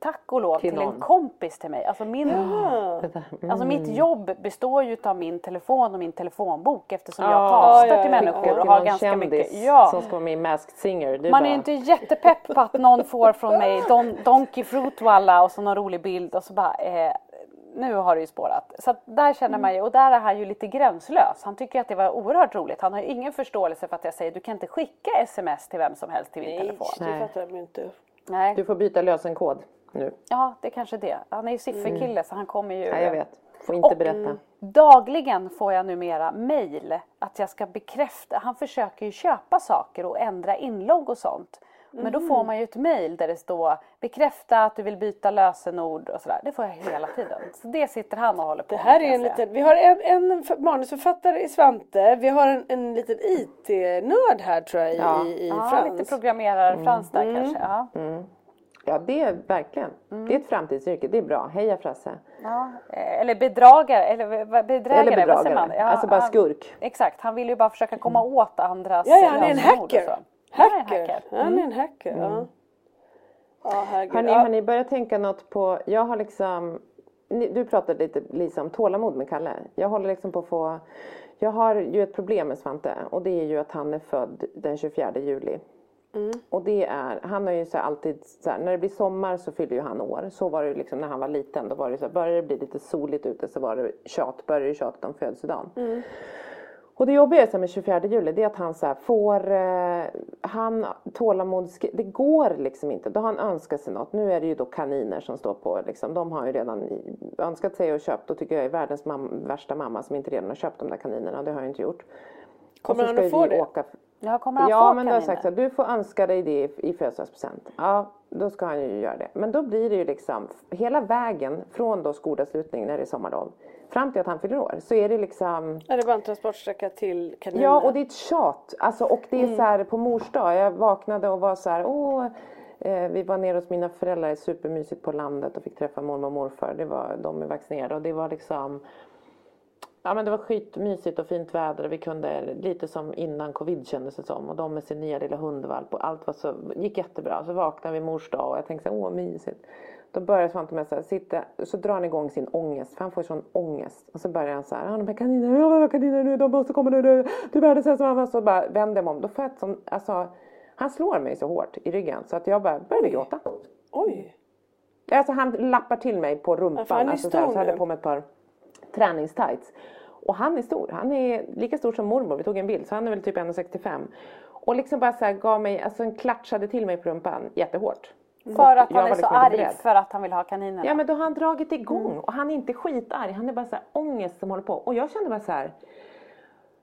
tack och lov Till till, en kompis till mig. Alltså, min, Det där. alltså mitt Mm. jobb består ju av min telefon och min telefonbok eftersom jag Ja, kastar ja, till ja, människor och har ganska mycket. Ja. som ska vara med i Masked Singer. Du Man bara, är ju inte jättepepp på att någon får från mig Don, Donkey Fruitwalla och så någon rolig bild och så bara eh, nu har det ju spårat. Så att där känner man ju, och där är han ju lite gränslös. Han tycker att det var oerhört roligt. Han har ju ingen förståelse för att jag säger du kan inte skicka sms till vem som helst till min Nej, telefon. det Nej. fattar de inte. Nej. Du får byta lösenkod nu. Ja, det är kanske det. Han är ju sifferkille så han kommer ju... Nej, jag vet. Får inte Och- berätta. Dagligen får jag numera mail att jag ska bekräfta. Han försöker ju köpa saker och ändra inlogg och sånt. Men då får man ju ett mail där det står bekräfta att du vill byta lösenord och sådär. Det får jag hela tiden. Så det sitter han och håller på Det med, här kan är en liten, vi har en, en manusförfattare i Svante, vi har en, en liten IT-nörd här tror jag i, Ja. i, i Ja, Frans. lite programmerare-Frans där kanske. Ja. Ja, det är verkligen. Mm. Det är ett framtidsyrke. Det är bra. Heja Frasse. Ja. eh, Eller bedragare, eller bedrägare, Eller vad säger bedragare. man? Ja, Alltså bara han- skurk. Exakt, han vill ju bara försöka komma åt andras Ja, ja, han är en hacker. så. Han är en Hacker. hacker. Han är en hacker, ja. Ja, herregud. Har ni, har ni börjat tänka något på, jag har liksom, ni- du pratade lite Lisa om tålamod med Kalle. Jag håller liksom på att få, jag har ju ett problem med Svante och det är ju att han är född den 24 juli. Och det är, han har ju så alltid så här, när det blir sommar så fyller ju han år. Så var det ju liksom när han var liten. Då var det så här, började det bli lite soligt ute så var det tjat, började det tjatet om födelsedagen. Och det jobbiga så med 24 juli det är att han så får, eh, han tålamod, det går liksom inte. Då har han önskat sig något. Nu är det ju då kaniner som står på liksom, de har ju redan önskat sig och köpt. Då tycker jag är världens mam- värsta mamma som inte redan har köpt de där kaninerna. Det har jag inte gjort. Kommer Och han att få det? Åka, Ja, kommer han Ja få men du har sagt så här, du får önska dig det i, i födelsedagspresent. Ja, då ska han ju göra det. Men då blir det ju liksom, hela vägen från då skolavslutning när det är sommarlov fram till att han fyller år så är det liksom Är det bara en transportsträcka till kaninen? Ja, och det är ett tjat. Alltså, och det är så här på mors dag. Jag vaknade och var så här, åh. Eh, vi var nere hos mina föräldrar, supermysigt på landet och fick träffa mormor och morfar. Det var, de är vaccinerade och det var liksom Ja men det var skitmysigt och fint väder vi kunde lite som innan covid kändes det som och de med sin nya lilla hundvalp och allt var så, gick jättebra. Så vaknade vi mors dag och jag tänkte så här, åh mysigt. Då börjar Svante med så här, sitta, så drar han igång sin ångest, för han får sån ångest. Och så börjar han så här, ja de här kaninerna, ja vad kaniner nu, de måste komma nu, nu, det är världens sämsta. Så bara vänder jag mig om, då får jag ett sån, alltså han slår mig så hårt i ryggen så att jag bara började gråta. Oj! Alltså han lappar till mig på rumpan. Ja, han är alltså, så, här, så hade jag på mig ett par träningstights. Och han är stor. Han är lika stor som mormor. Vi tog en bild. Så han är väl typ 1,65. Och liksom bara så här, gav mig, alltså en klatschade till mig på rumpan jättehårt. För att han är så liksom inte arg beredd. för att han vill ha kaninerna. Ja men då har han dragit igång och han är inte skitarg. Han är bara så här ångest som håller på. Och jag kände bara så här.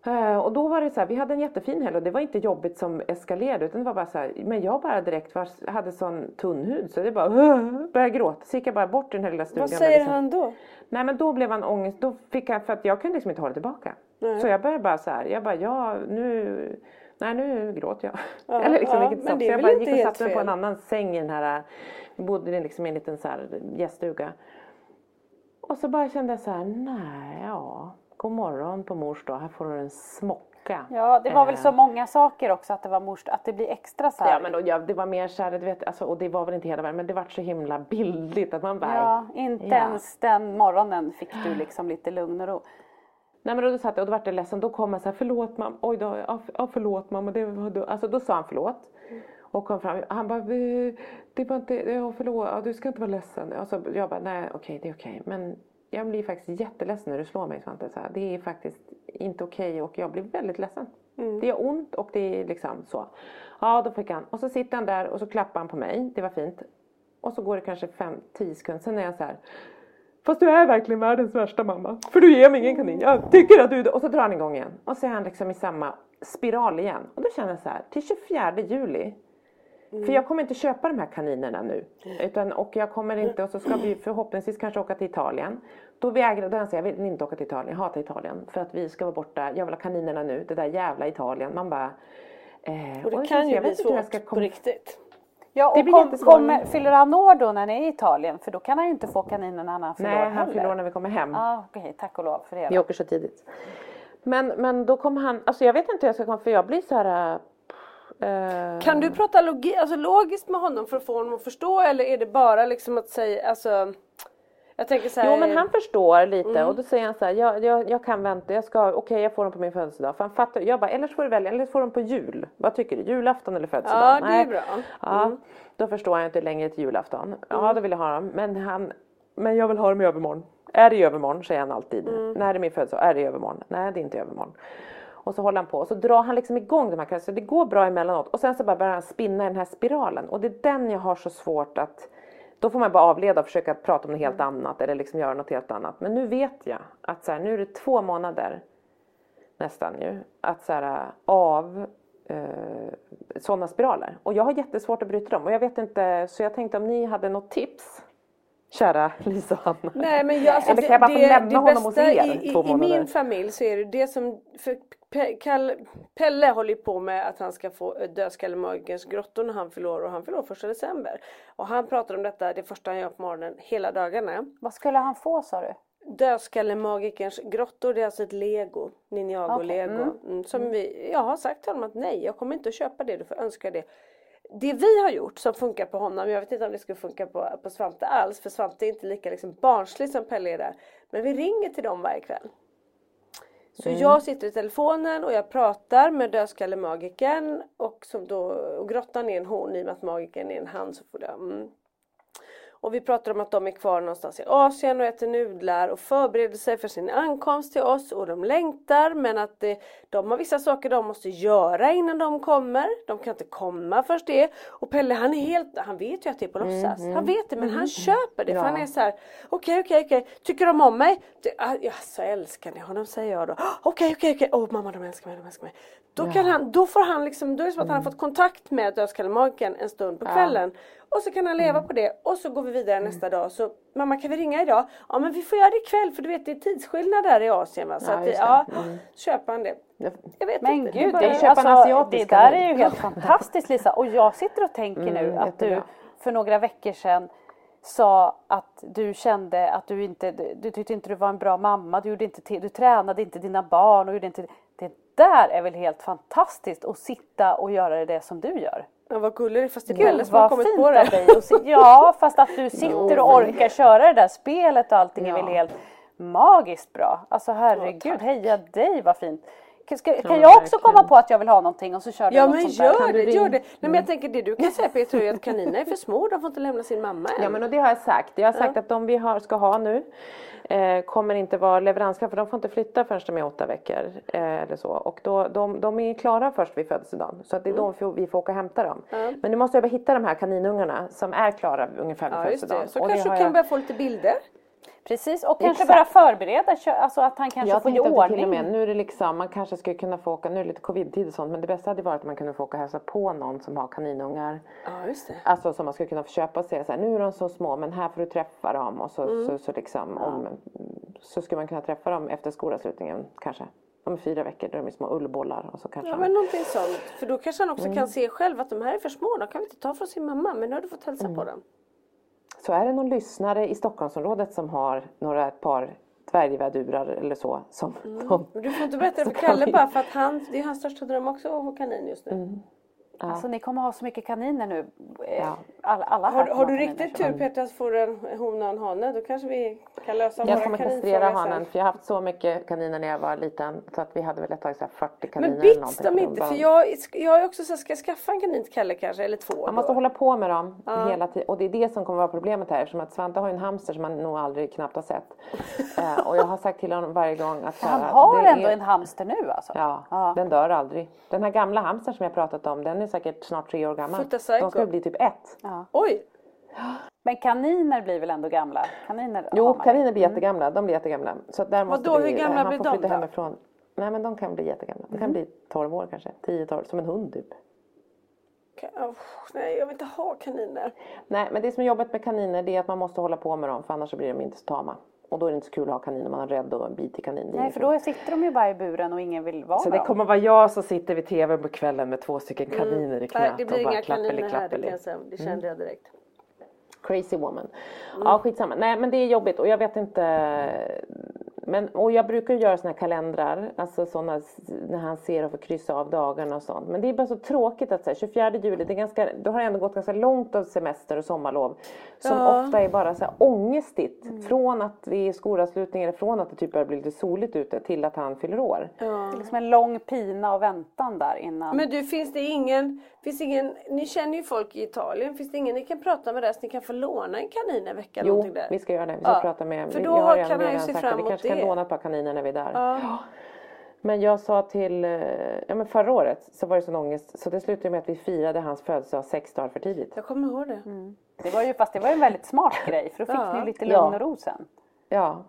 Eh, Och då var det så här, vi hade en jättefin helg och det var inte jobbigt som eskalerade utan det var bara så här, men jag bara direkt var, hade sån tunn hud så det bara började gråta. Så gick jag bara bort i den här lilla stugan. Vad säger liksom- han då? Nej men då blev han ångest, då fick jag, för att jag kunde liksom inte hålla tillbaka. Nej. Så jag började bara så här, jag bara ja nu, nej nu gråter jag. Ja, Eller liksom ja, vilket men det Så jag bara gick och satte mig på en annan säng i den här, vi bodde liksom i en liten så här gäststuga. Och så bara kände jag så här, nej ja, god morgon på mors dag, här får du en smocka. Ja, det var väl Eh, så många saker också att det var mors, att det blir extra så här. Ja men då, ja, det var mer så här, du vet, alltså, och det var väl inte hela världen men det var så himla bildligt att man bara Ja, inte Ja. ens den morgonen fick du liksom lite lugn och ro. Nej men då satt jag och då vart jag ledsen. Då kom jag så här, förlåt mamma. Oj då, ja, förlåt mamma. Det var då. Alltså då sa han förlåt. Och kom fram. Han bara, "Vi- det var inte, ja förlåt, ja, du ska inte vara ledsen. Alltså, jag bara, nej okej det är okej. Men jag blir faktiskt jätteledsen när du slår mig Svante. Så här, det är faktiskt inte okej och jag blir väldigt ledsen. Det gör ont och det är liksom så. Ja då fick han. Och så sitter han där och så klappar han på mig. Det var fint. Och så går det kanske 5-10 sekunder. Sen är jag så här. Fast du är verkligen världens värsta mamma. För du ger mig ingen kanin. Jag tycker att du... Och så drar han igång igen. Och så är han liksom i samma spiral igen. Och då känner jag så här. Till 24 juli. För jag kommer inte köpa de här kaninerna nu. Utan, och jag kommer inte... Och så ska vi förhoppningsvis kanske åka till Italien. Då vägrar... Då säger jag, jag vill inte åka till Italien. Jag hatar Italien. För att vi ska vara borta. Jag vill ha kaninerna nu. Det där jävla Italien. Man bara... Eh, Och det kan ju jag bli svårt ska på komma- riktigt. Ja, Det och blir kom, kommer, fyller han år då när ni är i Italien? För då kan han ju inte få kaninerna när han fyller år Nej, han fyller år när vi kommer hem. Ja, okej, tack och lov för det. Vi åker så tidigt. Men, men då kommer han, alltså jag vet inte hur jag ska komma för jag blir så här. äh, Eh, Kan du prata logi, alltså logiskt med honom för att få honom att förstå eller är det bara liksom att säga, alltså jag tänker så här, Jo men han förstår lite Mm. och då säger han så här, jag, jag, jag kan vänta, jag ska, okej jag får dem på min födelsedag. För han fattar, jag bara, eller så får du välja, eller så får de på jul. Vad tycker du, julafton eller födelsedag? Ja det är bra. Ja, då förstår jag inte längre till julafton. Ja då vill jag ha dem, men han, men jag vill ha dem i övermorgon. Är det i övermorgon säger han alltid. När är min födelsedag? Är det i övermorgon? Nej det är inte i övermorgon. Och så håller han på och så drar han liksom igång de här kläderna. Så det går bra emellanåt. Och sen så bara börjar han spinna i den här spiralen. Och det är den jag har så svårt att då får man bara avleda och försöka prata om något helt annat eller liksom göra något helt annat. Men nu vet jag att så här, nu är det två månader nästan ju att så här, av eh, sådana spiraler. Och jag har jättesvårt att bryta dem och jag vet inte så jag tänkte om ni hade något tips Kära Lisa och Hanna. Nej men jag, alltså, Eller kan jag bara få lämna honom hos er i, i, två i månader? min familj så är det det som, för Pe, Kalle, Pelle håller på med att han ska få eh, dödskallemagikens grottor när han fyller år och han fyller år första december. Och han pratar om detta det första han gör på morgonen hela dagarna. Vad skulle han få sa du? Dödskallemagikens grottor det är alltså ett lego, Ninjago Okej, lego. Mm, som vi, jag har sagt till honom att nej jag kommer inte att köpa det, du får önska det. Det vi har gjort som funkar på honom, jag vet inte om det skulle funka på, på Svante alls för Svante är inte lika liksom barnslig som Pelle är där. Men vi ringer till dem varje kväll. Så jag sitter i telefonen och jag pratar med dödskallemagikern och, som då, och grottan är en hon i och med att magikern är en han så får det. Mm. Och vi pratar om att de är kvar någonstans i Asien och äter nudlar och förbereder sig för sin ankomst till oss och de längtar men att det, de har vissa saker de måste göra innan de kommer. De kan inte komma först det. Och Pelle han är helt, han vet ju att det är på låtsas. Han vet det men han köper det för han är så här okej okej okej, tycker de om mig? Det, ah, ja, så älskar ni honom säger jag då. "Ah, Okej okej okej, åh mamma de älskar mig, de älskar mig. Då, kan han, då får han liksom, då är det som att han har fått kontakt med dödskallemagikern en stund på kvällen. Och så kan han leva på det och så går vi vidare nästa dag. Så mamma kan vi ringa idag? Ja men vi får göra det ikväll för du vet det är tidsskillnad där i Asien va. Så Ja, att, ja, det. köper han det. Jag vet Men inte. det är gud, det, köpa en alltså, det där är ju helt fantastiskt Lisa. Och jag sitter och tänker nu Mm, att du för några veckor sedan sa att du kände att du inte, du, tyckte inte du var en bra mamma, du, gjorde inte du tränade inte dina barn och gjorde inte Det där är väl helt fantastiskt att sitta och göra det som du gör. Ja, vad gullig det är fast det är Pelle som har kommit på av det. dig. att si- Ja fast att du sitter och orkar köra det där spelet och allting är väl helt magiskt bra. Alltså herregud, heja dig vad fint. Kan, ska, kan jag också komma på att jag vill ha någonting och så kör du Ja något men där? gör du det, gör ring- det. Nej, men jag tänker det du kan säga Peter är att kaninerna är för små, de får inte lämna sin mamma än. Ja men och det har jag sagt. Jag har sagt att de vi har, ska ha nu eh, kommer inte vara leveransklar för de får inte flytta förrän de är åtta veckor. Eh, eller så. Och då, de, de är klara först vid födelsedagen. Så att det är då vi får, åka och hämta dem. Men nu måste jag bara hitta de här kaninungarna som är klara ungefär vid ja födelsedagen. Så Och kanske du kan jag- börja få lite bilder. Precis och kanske Exakt. börja förbereda, alltså att han kanske Jag får i ordning. till och med, nu är det liksom, man kanske skulle kunna få åka, nu är det lite covid-tid och sånt, men det bästa hade varit att man kunde få åka och hälsa på någon som har kaninungar. Ja just det. Alltså som man skulle kunna få köpa och säga så här, nu är de så små men här får du träffa dem och så, så, så liksom om, så skulle man kunna träffa dem efter skolavslutningen kanske. Om fyra veckor då är de små ullbollar och så kanske Ja men någonting sånt. För då kanske han också Mm. kan se själv att de här är för små, de kan vi inte ta från sin mamma. Men nu har du fått hälsa Mm. på dem. Så är det någon lyssnare i Stockholmsområdet som har några ett par dvärgvädurar eller så som Mm. de, du får inte berätta det för Kalle vi- bara för att han, det är hans största dröm också att ha kanin just nu. Mm. Alltså ni kommer ha så mycket kaniner nu. Eh, Ja. Alla, alla Har, har ha du riktigt så. tur Peter att få en hona och en hane då kanske vi kan lösa jag våra kommer kastrera hanen för jag har haft så mycket kaniner när jag var liten så att vi hade väl ett tag så här 40 kaniner Men bits de inte? bara- För jag, jag är också så här, ska jag skaffa en kanin till Kalle kanske? Eller två Man måste då? hålla på med dem hela tiden och det är det som kommer vara problemet här eftersom att Svante har ju en hamster som han nog aldrig knappt har sett. eh, och jag har sagt till honom varje gång att så Han har det ändå är, en hamster nu alltså? Ja, Ja. den dör aldrig. Den här gamla hamstern som jag pratat om den är säkert snart tre år gammal. De ska bli typ ett. Oj! Men kaniner blir väl ändå gamla? Kaniner Jo, kaniner blir jättegamla. De blir jättegamla. Så där måste Vadå, vi, hur gamla han blir får de flytta då? hemifrån. Nej men de kan bli jättegamla. De kan bli 12 år kanske. 10-12, som en hund typ. Ka- oh, nej jag vill inte ha kaniner. Nej men det som är jobbigt med kaniner det är att man måste hålla på med dem för annars så blir de inte så tama. Och då är det inte så kul att ha kaniner, man är rädd och biter kanin. Det är Nej för då sitter de ju bara i buren och ingen vill vara Så det kommer vara jag som sitter vid tvn på kvällen med två stycken kaniner i knät det blir och bara inga klappeli kaniner klappeli. Det kände jag direkt. Crazy woman. Ja skitsamma. Nej men det är jobbigt och jag vet inte. Men, och jag brukar göra såna här kalendrar, alltså såna när han ser och får kryssa av dagarna och sånt. Men det är bara så tråkigt att säga 24 juli, det är ganska, då har det ändå gått ganska långt av semester och sommarlov. Som Ja. ofta är bara så här ångestigt. Från att det är skolavslutning eller från att det typ börjar bli lite soligt ute till att han fyller år. Det är liksom en lång pina och väntan där innan. Men du, finns det ingen, finns ingen, ni känner ju folk i Italien, finns det ingen ni kan prata med där så ni kan få låna en kanin en vecka? Jo, där? vi ska göra det. Vi ska Ja, prata med... för vi- då jag har kan han ju se fram att Vi emot kanske kan det. låna ett par kaniner när vi är där. Ja. Men jag sa till, eh, ja men förra året så var det sån ångest så det slutade med att vi firade hans födelsedag sex dagar för tidigt. Jag kommer ihåg det. Det var ju, fast det var en väldigt smart grej för då fick Ja. ni lite lugn och ro sen. Ja.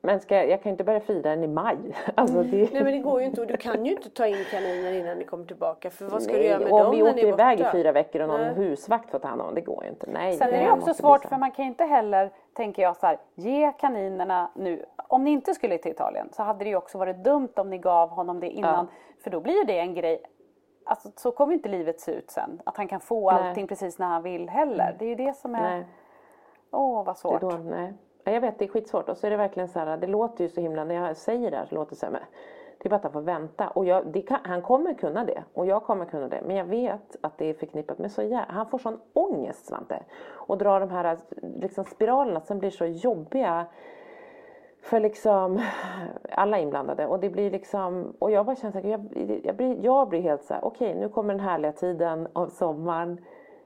Men ska, jag kan ju inte börja fira den i maj. Alltså det, Nej men det går ju inte och du kan ju inte ta in kaniner innan ni kommer tillbaka för vad ska du Nej, göra med om dem vi när åker iväg i fyra veckor och någon Nej. husvakt får ta hand om det går ju inte. Nej, Sen är det också svårt för man kan ju inte heller, tänker jag så här, ge kaninerna nu. Om ni inte skulle till Italien så hade det ju också varit dumt om ni gav honom det innan. För då blir ju det en grej. Alltså så kommer ju inte livet se ut sen. Att han kan få Nej. allting precis när han vill heller. Det är ju det som är, Nej. åh vad Det är svårt. då, nej. Ja, Jag vet, det är skitsvårt. Och så är det verkligen så här, det låter ju så himla, när jag säger det här så låter det så här, men det är bara att han får vänta. Och jag, det kan, han kommer kunna det. Och jag kommer kunna det. Men jag vet att det är förknippat med så jä- Han får sån ångest, Svante. Och drar de här liksom, spiralerna som blir så jobbiga för liksom alla inblandade. Och det blir liksom, och jag bara känner så här, jag, jag, blir, jag blir helt så här, okej nu kommer den härliga tiden av sommaren.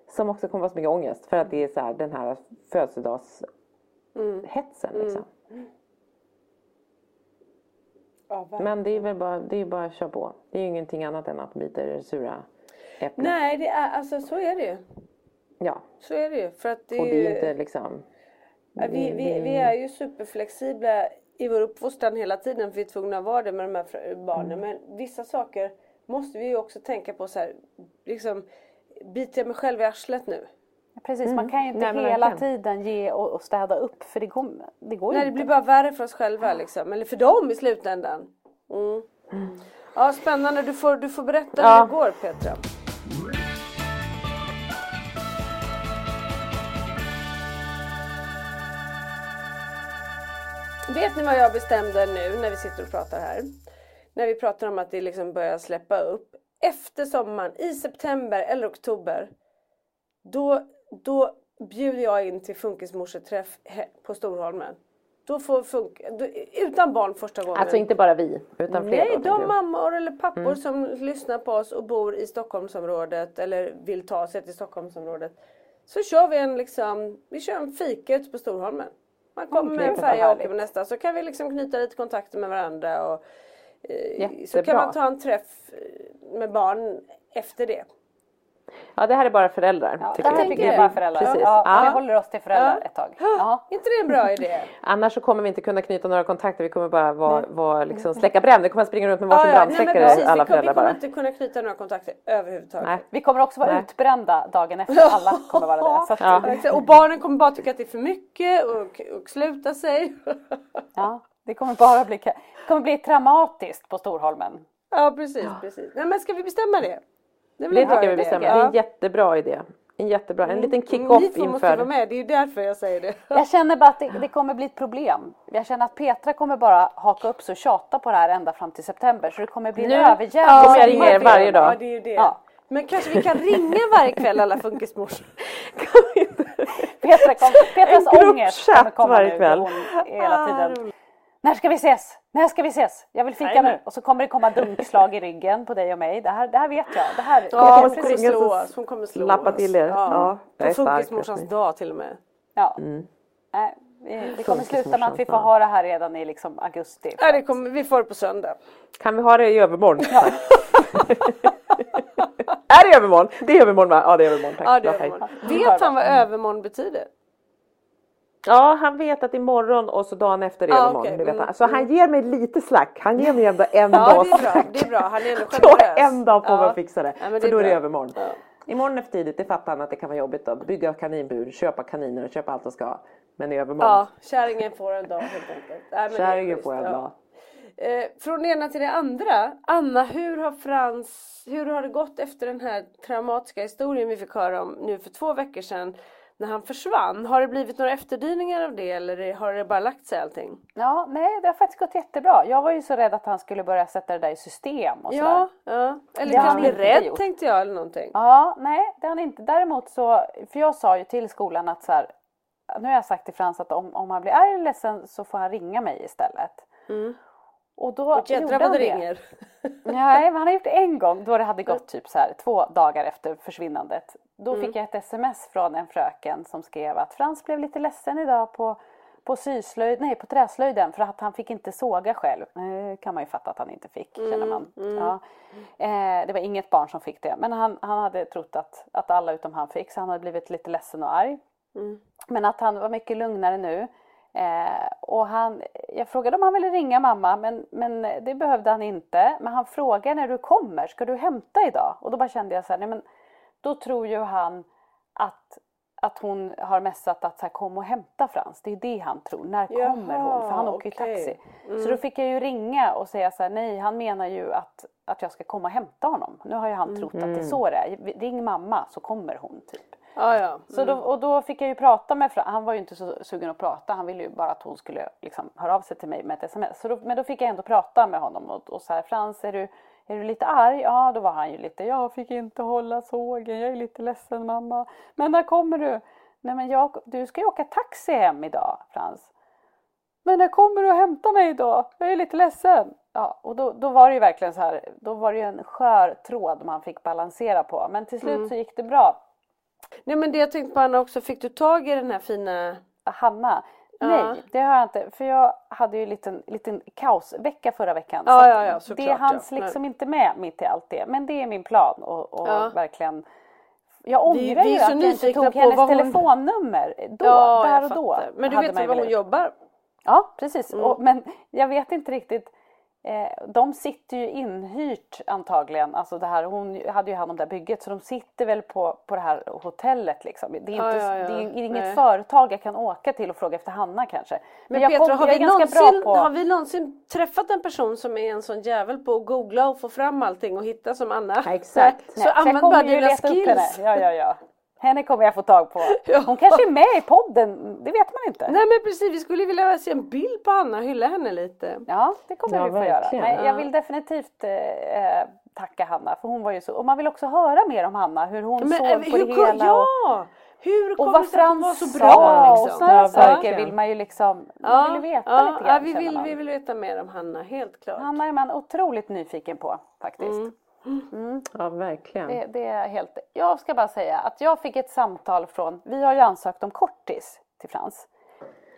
Som också kommer vara så mycket ångest för att det är så här, den här födelsedags hetsen liksom. Ja, verkligen. Men det är väl bara, det är bara att köra på. Det är ju ingenting annat än att bita i det sura äpplet. Nej det är, alltså så är det ju. Ja, Så är det ju. För att det och det är inte liksom... Ja, vi, vi, vi är ju superflexibla i vår uppfostran hela tiden för vi är tvungna att vara det med de här barnen. Men vissa saker måste vi ju också tänka på så här, liksom biter jag mig själv i arslet nu? Precis, man kan ju inte Nej, hela verkligen. tiden ge och, och städa upp för det, kom, det går ju Nej det inte. blir bara värre för oss själva liksom. Eller för dem i slutändan. Mm. Ja spännande, du får, du får berätta Ja. hur det går Petra. Vet ni vad jag bestämde nu när vi sitter och pratar här? När vi pratar om att det liksom börjar släppa upp. Efter sommaren, i september eller oktober. Då, då bjuder jag in till funkismorseträff på Storholmen. Då får funk, då, utan barn första gången. Alltså inte bara vi, utan fler Nej, de mammor eller pappor som lyssnar på oss och bor i Stockholmsområdet eller vill ta sig till Stockholmsområdet. Så kör vi en liksom, vi kör en fika ute på Storholmen. Man kommer med en färja och åker på nästa så kan vi liksom knyta lite kontakter med varandra och eh, så kan man ta en träff eh, med barn efter det. Ja, det här är bara föräldrar. Ja, det tycker här jag. tycker jag är bara föräldrar. Precis. Ja, Ja. Vi håller oss till föräldrar Ja. ett tag. Ja. inte det en bra idé? Annars så kommer vi inte kunna knyta några kontakter. Vi kommer bara vara, vara liksom, släcka bränder. Vi kommer springa runt med varsin brandsläckare precis, alla vi, kom, vi föräldrar kommer bara. inte kunna knyta några kontakter överhuvudtaget. Nej. Vi kommer också vara Nej. utbrända dagen efter. Alla kommer vara det. Att, Ja. Ja. Och barnen kommer bara tycka att det är för mycket och, och sluta sig. ja, det kommer bara bli, det kommer bli traumatiskt på Storholmen. Ja precis, precis. Nej men ska vi bestämma det? Det en bra tycker jag vi idé. bestämmer. Ja. Det är en jättebra idé. En jättebra, en liten Ni kick-off två måste vara inför... med, det är ju därför jag säger det. Jag känner bara att det, det kommer bli ett problem. Jag känner att Petra kommer bara haka upp sig och tjata på det här ända fram till september. Så det kommer bli en Nu överjävlig kommer jag ringa er varje dag. Ja, det är ju det. Ja. Men kanske vi kan ringa varje kväll alla funkismorsor. Petra kom, Petras ångest kommer komma varje nu. kväll. Hon hela Ah, tiden. När ska vi ses? När ska vi ses? Jag vill fika Nej, nu. Och så kommer det komma dunkslag i ryggen på dig och mig. Det här, det här vet jag. Det här, Ja, det hon kommer slå oss. Hon kommer slå lappar oss. till er. Ja, jag är På funkismorsans dag till och med. Ja. Mm. Nej, vi- det kommer sluta med att vi får ha det här redan i liksom augusti. Ja, det kommer, vi får det på söndag. Kan vi ha det i övermorgon? är det övermorgon? Det är övermorgon va? Ja det är övermorgon. Tack. Ja, det är övermorgon. Vet han vad övermorgon betyder? Ja han vet att imorgon och så dagen efter är Ah, övermorgon. okej. Det vet Mm, han. Så han ger mig lite slack. Han ger mig ändå en Ja, dags det är bra. slack. Det är bra. Han är ändå Så generös. en dag på mig Ja. att fixa det. Ja, för det då är det övermorgon. Ja. Imorgon är för tidigt, det fattar han att det kan vara jobbigt då. Bygga kaninbur, köpa kaniner, köpa allt de ska. Men i övermorgon. Ja, kärringen får en dag helt enkelt. Nej, Kärringen får en dag. Eh, från det ena till det andra. Anna, hur har Frans, hur har det gått efter den här traumatiska historien vi fick höra om nu för två veckor sedan? När han försvann. Har det blivit några efterdyningar av det eller har det bara lagt sig allting? Ja, nej det har faktiskt gått jättebra. Jag var ju så rädd att han skulle börja sätta det där i system och sådär. Ja, ja. eller Det kanske bli rädd gjort. tänkte jag eller någonting. Ja, nej det har han inte. Däremot så, för jag sa ju till skolan att så här, nu har jag sagt till Frans att om, om han blir arg eller ledsen så får han ringa mig istället. Mm. Och då Och jädrar vad det det. ringer. Nej, men han har gjort det en gång då det hade gått typ så här två dagar efter försvinnandet. Då Mm. fick jag ett sms från en fröken som skrev att Frans blev lite ledsen idag på, på syslöjd, nej på träslöjden för att han fick inte såga själv. Det kan man ju fatta att han inte fick Mm, känner man. Ja. Eh, det var inget barn som fick det men han, han hade trott att, att alla utom han fick så han hade blivit lite ledsen och arg. Mm. Men att han var mycket lugnare nu. Eh, och han, jag frågade om han ville ringa mamma men, men det behövde han inte. Men han frågar när du kommer, ska du hämta idag? Och då bara kände jag så här, nej men då tror ju han att, att hon har messat att så här, kom och hämta Frans. Det är det han tror. När kommer hon? För han åker ju okej. taxi. Så då fick jag ju ringa och säga så här, nej han menar ju att, att jag ska komma och hämta honom. Nu har ju han trott att det är så det är. Ring mamma så kommer hon typ. Ja, ja. Så då, och då fick jag ju prata med Frans, han var ju inte så sugen att prata, han ville ju bara att hon skulle liksom höra av sig till mig med ett sms. Så då, men då fick jag ändå prata med honom och, och så här, Frans är du, är du lite arg? Ja, då var han ju lite, jag fick inte hålla sågen, jag är lite ledsen mamma. Men när kommer du? Nej men jag, du ska ju åka taxi hem idag Frans. Men när kommer du att hämta mig idag? Jag är lite ledsen. Ja, och då, då var det ju verkligen så här, då var det ju en skör tråd man fick balansera på. Men till slut så gick det bra. Nej men det jag tänkte på Anna också, fick du tag i den här fina Hanna? Ja. Nej, det har jag inte. För jag hade ju en liten, liten kaosvecka förra veckan. Ja, så ja, ja, såklart, det hanns ja. liksom inte med mitt i allt det. Men det är min plan och, och Ja. verkligen Jag ångrar vi ju att jag inte tog hennes hon- telefonnummer då, ja, där och då. Men du vet väl ju var hon jobbar? Ja, precis. Mm. Och, men jag vet inte riktigt. Eh, de sitter ju inhyrt antagligen. Alltså det här, hon hade ju hand om det här bygget så de sitter väl på, på det här hotellet liksom. Det är, inte, Ja, ja, ja. Det är inget Nej. företag jag kan åka till och fråga efter Hanna kanske. Men, jag Petra, kom- har, vi någonsin, på... har vi någonsin träffat en person som är en sån jävel på att googla och få fram allting och hitta som Anna? Exakt. Så, Nej, jag använd bara dina skills. Ja, ja, ja. Henne kommer jag få tag på. Hon kanske är med i podden, det vet man inte. Nej men precis, vi skulle vilja se en bild på Anna och hylla henne lite. Ja, det kommer Ja, vi få verkligen. göra. Nej, jag Ja. vill definitivt eh, eh, tacka Hanna för hon var ju så, och man vill också höra mer om Hanna, hur hon Men, såg eh, på hur, det kom- hela. och, ja! Hur och kommer vad hon var Frans så sa bra och liksom? sådana Ja, saker vill man ju liksom, Ja, man vill veta ja, lite grann ja, vi, vill, vi vill veta mer om Hanna, helt klart. Hanna är man otroligt nyfiken på faktiskt. Mm. Ja, verkligen. Det, det är helt... Jag ska bara säga att jag fick ett samtal från, vi har ju ansökt om kortis till Frans.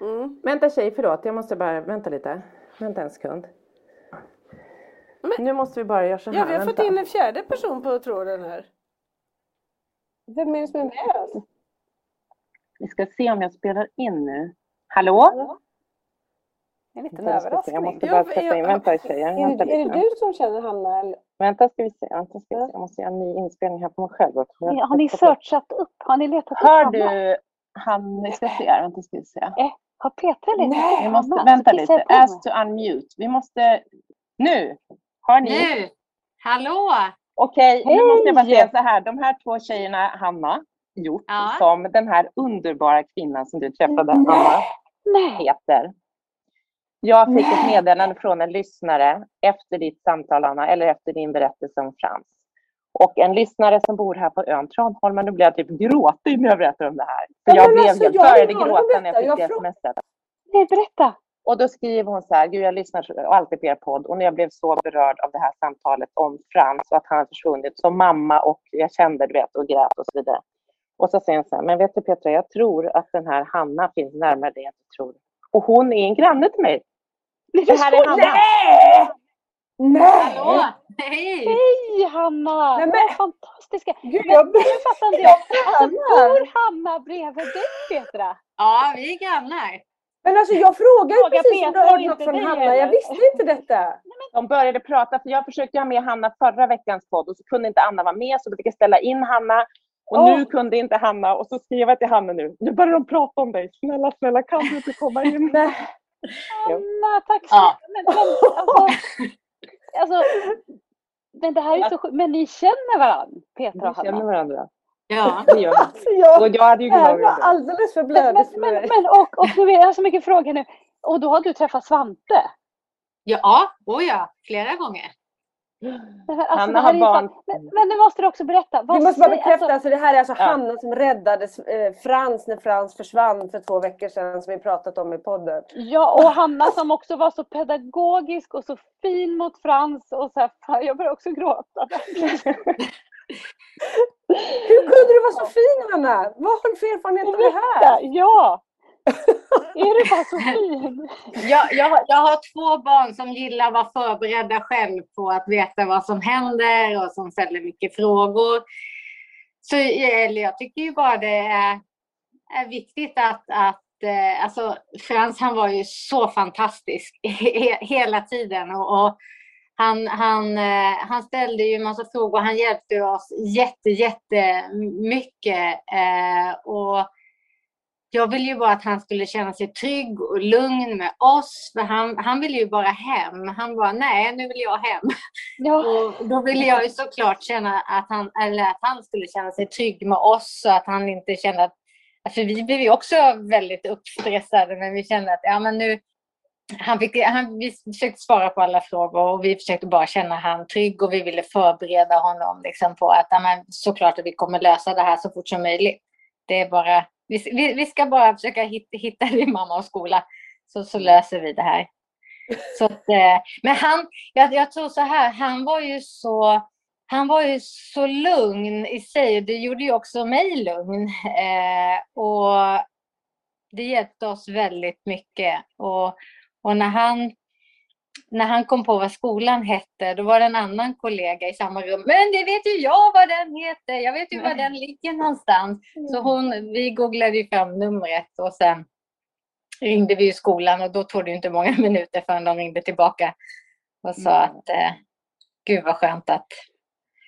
Mm. Vänta tjej, förlåt. Jag måste bara, vänta lite. Vänta en sekund. Nu måste vi bara göra så här. Ja, vi har fått vänta. in en fjärde person på tråden här. Vem är det som är med oss? Vi ska se om jag spelar in nu. Hallå? En liten se, Jag överraskning. måste bara sätta in. jag- Vänta tjejer. Är Vänta det, är det du som känner Hanna? Eller? Vänta ska vi se. Vänta ska vi se. Jag måste göra en ny inspelning här på mig själv. Jag- Har ni searchat upp? Har ni letat upp Hör Hanna? du han, vi ska se här. Vänta ska vi se. Har Petra letat Nej, vi måste, Hanna? vänta lite. Ask to unmute. Vi måste, nu. Har ni? Nu! Hallå! Okej, nu Hej! måste jag bara säga så här. De här två tjejerna, Hanna, gjort Ja. som den här underbara kvinnan som du träffade, Anna, Nej, heter. Jag fick ett meddelande från en lyssnare efter ditt samtal, Anna, eller efter din berättelse om Frans. Och en lyssnare som bor här på ön Tranholmen, nu blir jag typ gråtig när jag berättar om det här. För Ja, jag blev alltså, helt, började gråta när jag fick det smset. nej, berätta. Och då skriver hon så här, gud jag lyssnar alltid på er podd och när jag blev så berörd av det här samtalet om Frans och att han har försvunnit som mamma och jag kände, du vet, och grät och så vidare. Och så säger hon så här, men vet du Petra, jag tror att den här Hanna finns närmare dig än du tror. Och hon är en granne till mig. Det här är Hanna. Hallå! Hej! Hej Hanna! Nej, men- fantastiska! Gud, Men jag nu fattar inte jag. Alltså bor Hanna bredvid dig Petra? Ja, vi är grannar. Men alltså jag frågade Fråga precis om du Petra, har hört inte något från Hanna. Jag eller? visste inte detta. De började prata, för jag försökte ha med Hanna förra veckans podd och så kunde inte Anna vara med så då fick jag ställa in Hanna. Och Åh. nu kunde inte Hanna och så skrev jag till Hanna nu. Nu börjar de prata om dig. Snälla, snälla kan du inte komma in? Nej. Hanna, tack så Ja. mycket. Men, men, alltså, alltså, men det här är så sjukt. Men ni känner varandra, Petra Vi och känner Hanna? varandra. Ja. Det gör. Alltså jag, Och jag hade ju det. alldeles för Men, blödigt för men, mig. men och, och nu är jag så mycket frågor nu. Och då har du träffat Svante? Ja, oh ja, flera gånger. Här- Alltså, Hanna har barn. fan- Men, men nu måste du också berätta. Vi Vad måste bara bekräfta, alltså- alltså, det här är alltså Ja. Hanna som räddade eh, Frans när Frans försvann för två veckor sedan som vi pratat om i podden. Ja, och Hanna som också var så pedagogisk och så fin mot Frans och så här, fan, jag börjar också gråta. Hur kunde du vara så fin Hanna? Vad har du för erfarenhet av det här? Ja! Är du bara så fin? Jag, jag, har- jag har två barn som gillar att vara förberedda själv på att veta vad som händer och som ställer mycket frågor. Så eller jag tycker ju bara det är, är viktigt att, att eh, alltså Frans han var ju så fantastisk he, hela tiden och, och han, han, eh, han ställde ju en massa frågor. Han hjälpte oss jätte, jätte mycket. Eh, och jag ville ju bara att han skulle känna sig trygg och lugn med oss. För han, han ville ju bara hem. Han bara, nej, nu vill jag hem. Ja, Och då ville jag ju såklart känna att han, eller att han skulle känna sig trygg med oss så att han inte kände att... För vi blev ju också väldigt uppstressade men vi kände att ja, men nu... Han fick, han, vi försökte svara på alla frågor och vi försökte bara känna han trygg och vi ville förbereda honom liksom på att ja, men, såklart att vi kommer lösa det här så fort som möjligt. Det är bara, vi, vi, vi ska bara försöka hitta, hitta din mamma och skola så, så löser vi det här. Så att, eh, men han, jag, jag tror så här, han var ju så han var ju så lugn i sig och det gjorde ju också mig lugn. Eh, och det hjälpte oss väldigt mycket. Och, och när, han, när han kom på vad skolan hette, då var det en annan kollega i samma rum. Men det vet ju jag vad den heter. Jag vet ju var den ligger någonstans. Så hon, vi googlade ju fram numret och sen ringde vi skolan och då tog det inte många minuter förrän de ringde tillbaka och sa att eh, gud vad skönt att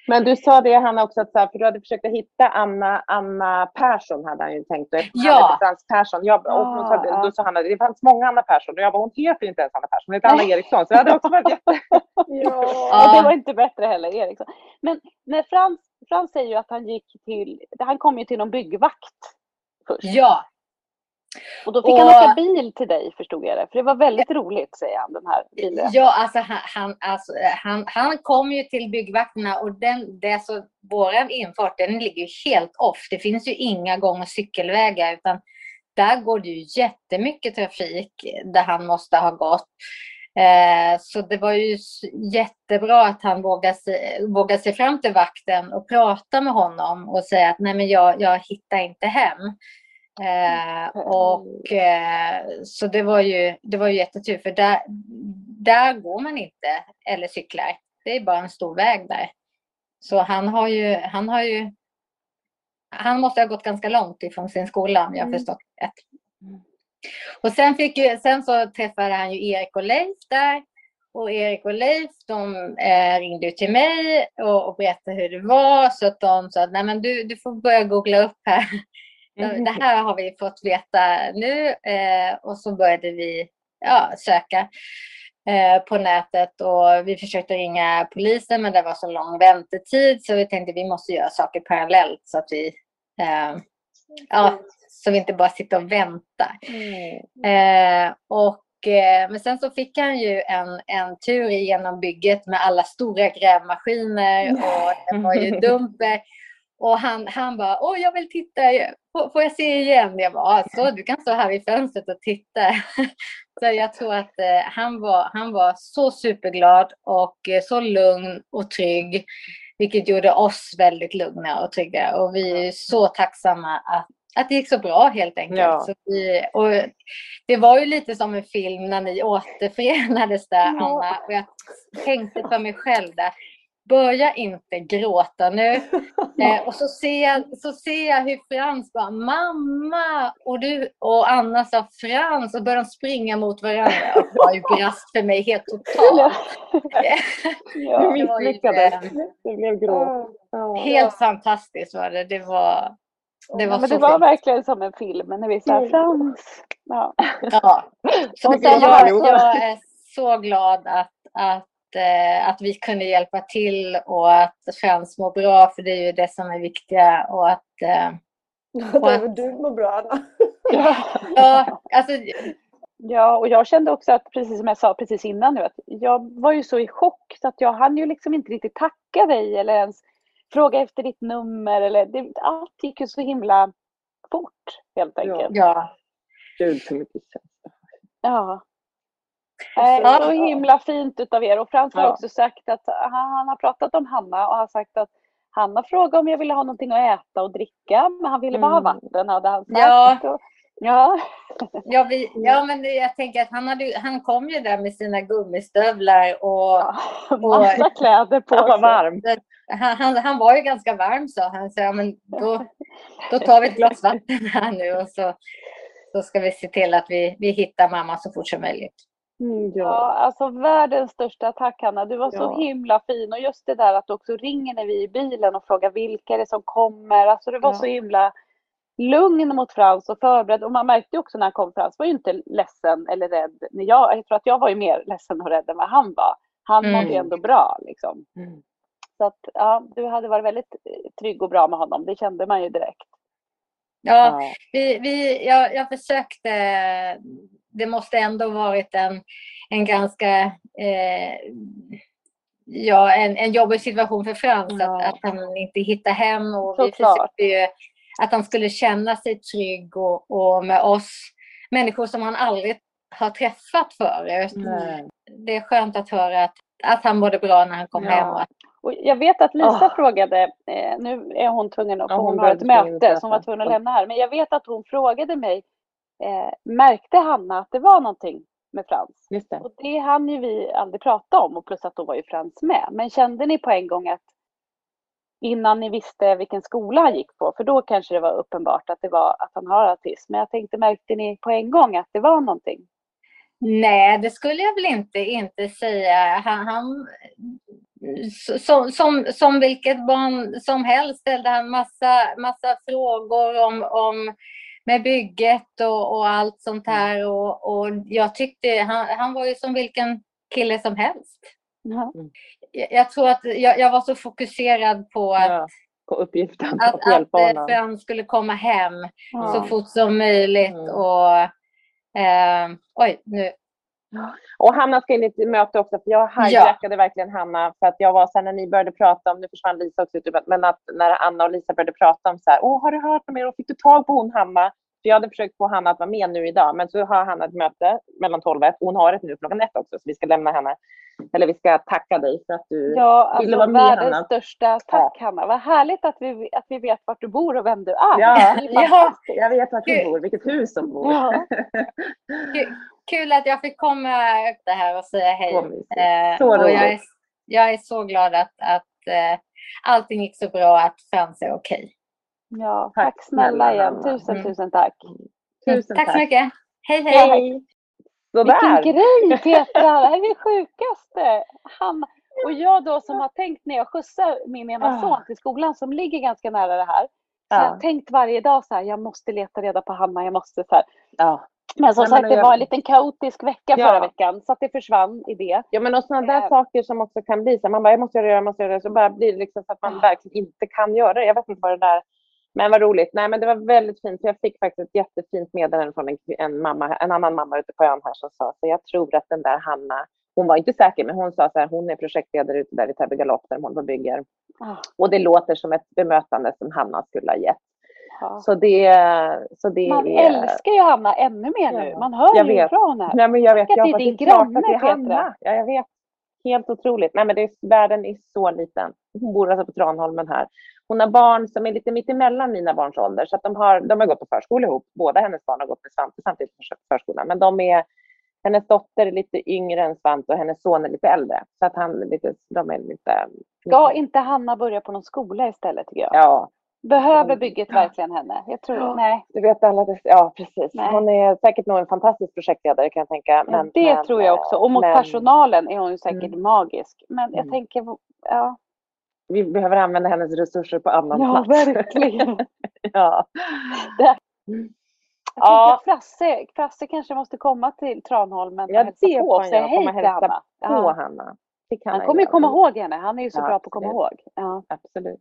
Men du sa det Hanna också, att, så här, för du hade försökt att hitta Anna, Anna Persson hade han ju tänkt. och Ja. Frans Persson. Jag, och hon sa, ja. då sa Hanna, det fanns många Anna Persson. Och jag bara, hon heter inte ens Anna Persson, hon heter Anna Eriksson. Så det hade också varit jätte... Ja. och det var inte bättre heller, Eriksson. Men när Frans, Frans säger ju att han gick till, han kom ju till någon byggvakt först. ja, Och då fick Och- han åka bil till dig förstod jag det. För det var väldigt roligt säger han, den här bilen. Ja, alltså han, han, alltså, han, han kom ju till byggvakterna och den, det så, våran infart den ligger ju helt off. Det finns ju inga gång och cykelvägar utan där går det ju jättemycket trafik där han måste ha gått. Eh, så det var ju jättebra att han vågade sig, vågade sig fram till vakten och prata med honom och säga att nej men jag, jag hittar inte hem. Eh, och eh, så det var ju, det var ju jättetur för där, där går man inte eller cyklar. Det är bara en stor väg där. Så han har ju, han har ju, han måste ha gått ganska långt ifrån sin skola om jag har förstått rätt. Och sen, fick ju, sen så träffade han ju Erik och Leif där. Och Erik och Leif de eh, ringde till mig och, och berättade hur det var. Så att de sa att du, du får börja googla upp här. Det här har vi fått veta nu. Eh, och så började vi ja, söka eh, på nätet och vi försökte ringa polisen men det var så lång väntetid så vi tänkte vi måste göra saker parallellt så att vi eh, ja, så vi inte bara sitter och väntar. Eh, och, eh, men sen så fick han ju en, en tur igenom bygget med alla stora grävmaskiner och det var ju dumper. Och han, han bara, åh jag vill titta, får, får jag se igen? Jag bara, så du kan stå här vid fönstret och titta. Så jag tror att eh, han, var, han var så superglad och eh, så lugn och trygg. Vilket gjorde oss väldigt lugna och trygga. Och vi är så tacksamma att, att det gick så bra helt enkelt. Ja. Så vi, och det var ju lite som en film när ni återförenades där Anna. Och jag tänkte för mig själv där. Börja inte gråta nu. Eh, och så ser, jag, så ser jag hur Frans bara mamma och du och Anna sa Frans och började de springa mot varandra. Och det var ju brast för mig helt totalt. Ja. Det misslyckades. Det blev gråt. Helt fantastiskt var det. Det var, det var Ja, men så det var fint. verkligen som en film när vi sa Mm. Frans. Ja. Ja. Så Och jag, jag är så glad att, att eh, att vi kunde hjälpa till och att Frans mår bra, för det är ju det som är viktiga. Och att, eh, och att du mår bra, Anna. ja, alltså, Ja, och jag kände också att, precis som jag sa precis innan nu, att jag var ju så i chock så att jag hann ju liksom inte riktigt tacka dig eller ens fråga efter ditt nummer eller det, allt gick ju så himla fort helt enkelt. Ja. Gud så mycket Ja. Äh, så himla fint utav er och Frans har Ja. också sagt att han, har pratat om Hanna och har sagt att Hanna frågade om jag ville ha någonting att äta och dricka men han ville bara ha Mm. vatten hade han sagt. Ja. Och, ja. Ja, vi, ja, men det, jag tänker att han, hade, han kom ju där med sina gummistövlar och, Massa kläder på Han var varm. han, han, han var ju ganska varm sa han. Så ja, men då, då tar vi ett glas vatten här nu och så, så ska vi se till att vi, vi hittar mamma så fort som möjligt. Mm, Ja, alltså världens största tack Hanna. Du var så Ja. himla fin och just det där att du också ringer när vi är i bilen och frågar vilka är det som kommer. Alltså det var Ja. så himla lugn mot Frans och förberedd och man märkte också när han kom Frans var ju inte ledsen eller rädd. Jag, jag tror att jag var ju mer ledsen och rädd än vad han var. Han Mm. mådde ju ändå bra liksom. Mm. Så att ja, du hade varit väldigt eh, trygg och bra med honom. Det kände man ju direkt. Ja, vi, vi, jag, jag försökte. Det måste ändå varit en, en ganska eh, ja, en, en jobbig situation för Frans Ja. att, att han inte hittar hem. Och vi försökte ju att han skulle känna sig trygg och, och med oss människor som han aldrig har träffat förut. Nej. Det är skönt att höra att, att han mådde bra när han kom Ja. hem. Och att, Och jag vet att Lisa Ah. frågade, eh, nu är hon tvungen att, Ja, hon hon har ett möte hon var tvungen att lämna här. Men jag vet att hon frågade mig, eh, märkte Hanna att det var någonting med Frans? Just det. Och det hann ju vi aldrig prata om och plus att då var ju Frans med. Men kände ni på en gång att innan ni visste vilken skola han gick på, för då kanske det var uppenbart att det var att han har autism. Men jag tänkte, märkte ni på en gång att det var någonting? Nej, det skulle jag väl inte, inte säga. Han, han, som, som, som vilket barn som helst ställde han massa, massa frågor om, om med bygget och, och allt sånt här. Och, och jag tyckte han, han var ju som vilken kille som helst. Ja. Jag, jag tror att jag, jag var så fokuserad på att, Ja, på uppgiften att, att hjälpa att honom. Frans skulle komma hem Ja. så fort som möjligt. Mm. Och, eh, oj, nu Och Hanna ska in i ett möte också, för jag hijackade verkligen Hanna för att jag var så här när ni började prata om, nu försvann Lisa också men att när Anna och Lisa började prata om så här, åh har du hört om er och fick du tag på hon Hanna? För jag hade försökt få Hanna att vara med nu idag, men så har Hanna ett möte mellan 12 och 1. Hon har ett nu klockan ett också, så vi ska lämna henne. Eller vi ska tacka dig för att du Ja, ville alltså vara med världens Hanna. största tack Hanna. Vad härligt att vi, att vi vet vart du bor och vem du är. Ja, är Ja. jag vet vart du bor, vilket hus som bor. Ja. Kul, att jag fick komma upp det här och säga hej. Så. Eh, Så och jag, är, jag är så glad att, att eh, allting gick så bra att Frans är okej. Ja, Tack tack snälla igen. Tusen, Mm. tusen tack. Tusen tack, så mycket. Hej, hej. Hej. Vilken Sådär. grej Petra, det här är det sjukaste. Han, och jag då som har tänkt när jag skjutsar min ena Ah. son till skolan som ligger ganska nära det här. Så Ja. jag har tänkt varje dag så här, jag måste leta reda på Hanna, jag måste så här. Ja. Men som Nej, men sagt, det jag- var en liten kaotisk vecka Ja. förra veckan så att det försvann i det. Ja men och sådana där Eh. saker som också kan bli så här, man bara jag måste göra det, jag måste göra det, så bara blir det liksom så att man verkligen inte kan göra det. Jag vet inte vad det där, men vad roligt. Nej men det var väldigt fint, jag fick faktiskt ett jättefint meddelande från en, en, mamma, en annan mamma ute på ön här som sa så jag tror att den där Hanna, hon var inte säker men hon sa så här, hon är projektledare ute där i Täby galopp där på och bygger. Ah, Och det låter som ett bemötande som Hanna skulle ha gett. ja. Så det, så det Man är... älskar ju Hanna ännu mer nu. Man hör Jag ju vet. hon är. Nej, men jag vet, att jag det är din granne, Petra. Ja, jag vet. Helt otroligt. Nej, men det är, världen är så liten. Hon bor alltså på Tranholmen här. Hon har barn som är lite mitt emellan mina barns ålder. Så att de, har, de har gått på förskola ihop. Båda hennes barn har gått med Svante samtidigt på förskolan. Men de är, hennes dotter är lite yngre än Svante och hennes son är lite äldre. Så att han lite, de är lite... Ska inte Hanna börja på någon skola istället tycker jag? Ja, Behöver bygget verkligen henne? Jag tror, Ja. nej. du vet alla dess, Ja, precis. Nej. Hon är säkert nog en fantastisk projektledare kan jag tänka. Men, det men, tror jag också. Och mot men personalen är hon ju säkert Mm. magisk. Men jag Mm. tänker, ja. Vi behöver använda hennes resurser på annan Ja, plats. verkligen. ja. Mm. Jag Ja. Frasse, Frasse kanske måste komma till Tranholmen Ja, och hälsa det på och säga hej till Hanna. på. Hanna. Han han kommer ju komma ihåg henne. Han är ju så Ja, bra på att komma absolut. ihåg. Ja. Absolut.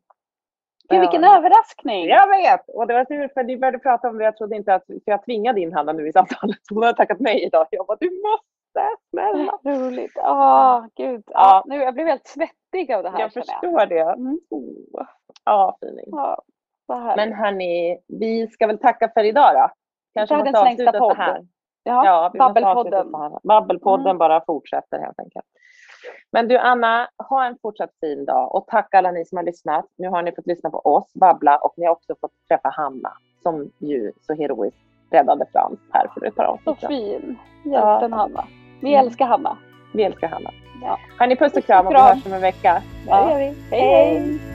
Gud vilken Ja. överraskning! Jag vet! Och det var tur för ni började prata om det. Jag trodde inte att, för jag tvingade in Hanna nu i samtalet. Hon har tackat mig idag. Jag bara, du måste, snälla. Roligt. Ja, gud. Ja, nu, jag blev helt svettig av det här Jag känner jag. förstår det. Mm. Oh. Ja, fining. Ja. Men hörni, vi ska väl tacka för idag då. Kanske Världens måste längsta avsluta så här. ja, Ja, Babbelpodden. Babbelpodden Mm. bara fortsätter helt enkelt. Men du Anna, ha en fortsatt fin dag och tack alla ni som har lyssnat. Nu har ni fått lyssna på oss babbla och ni har också fått träffa Hanna som ju så heroiskt räddade Frans här för ett par Så avsnitt sedan. fin. Ja. Hjälten Hanna. Vi Mm. älskar Hanna. Vi älskar Hanna. Ja. Hörni, puss och kram och vi hörs om en vecka. Ja, det gör vi. Hej, hej!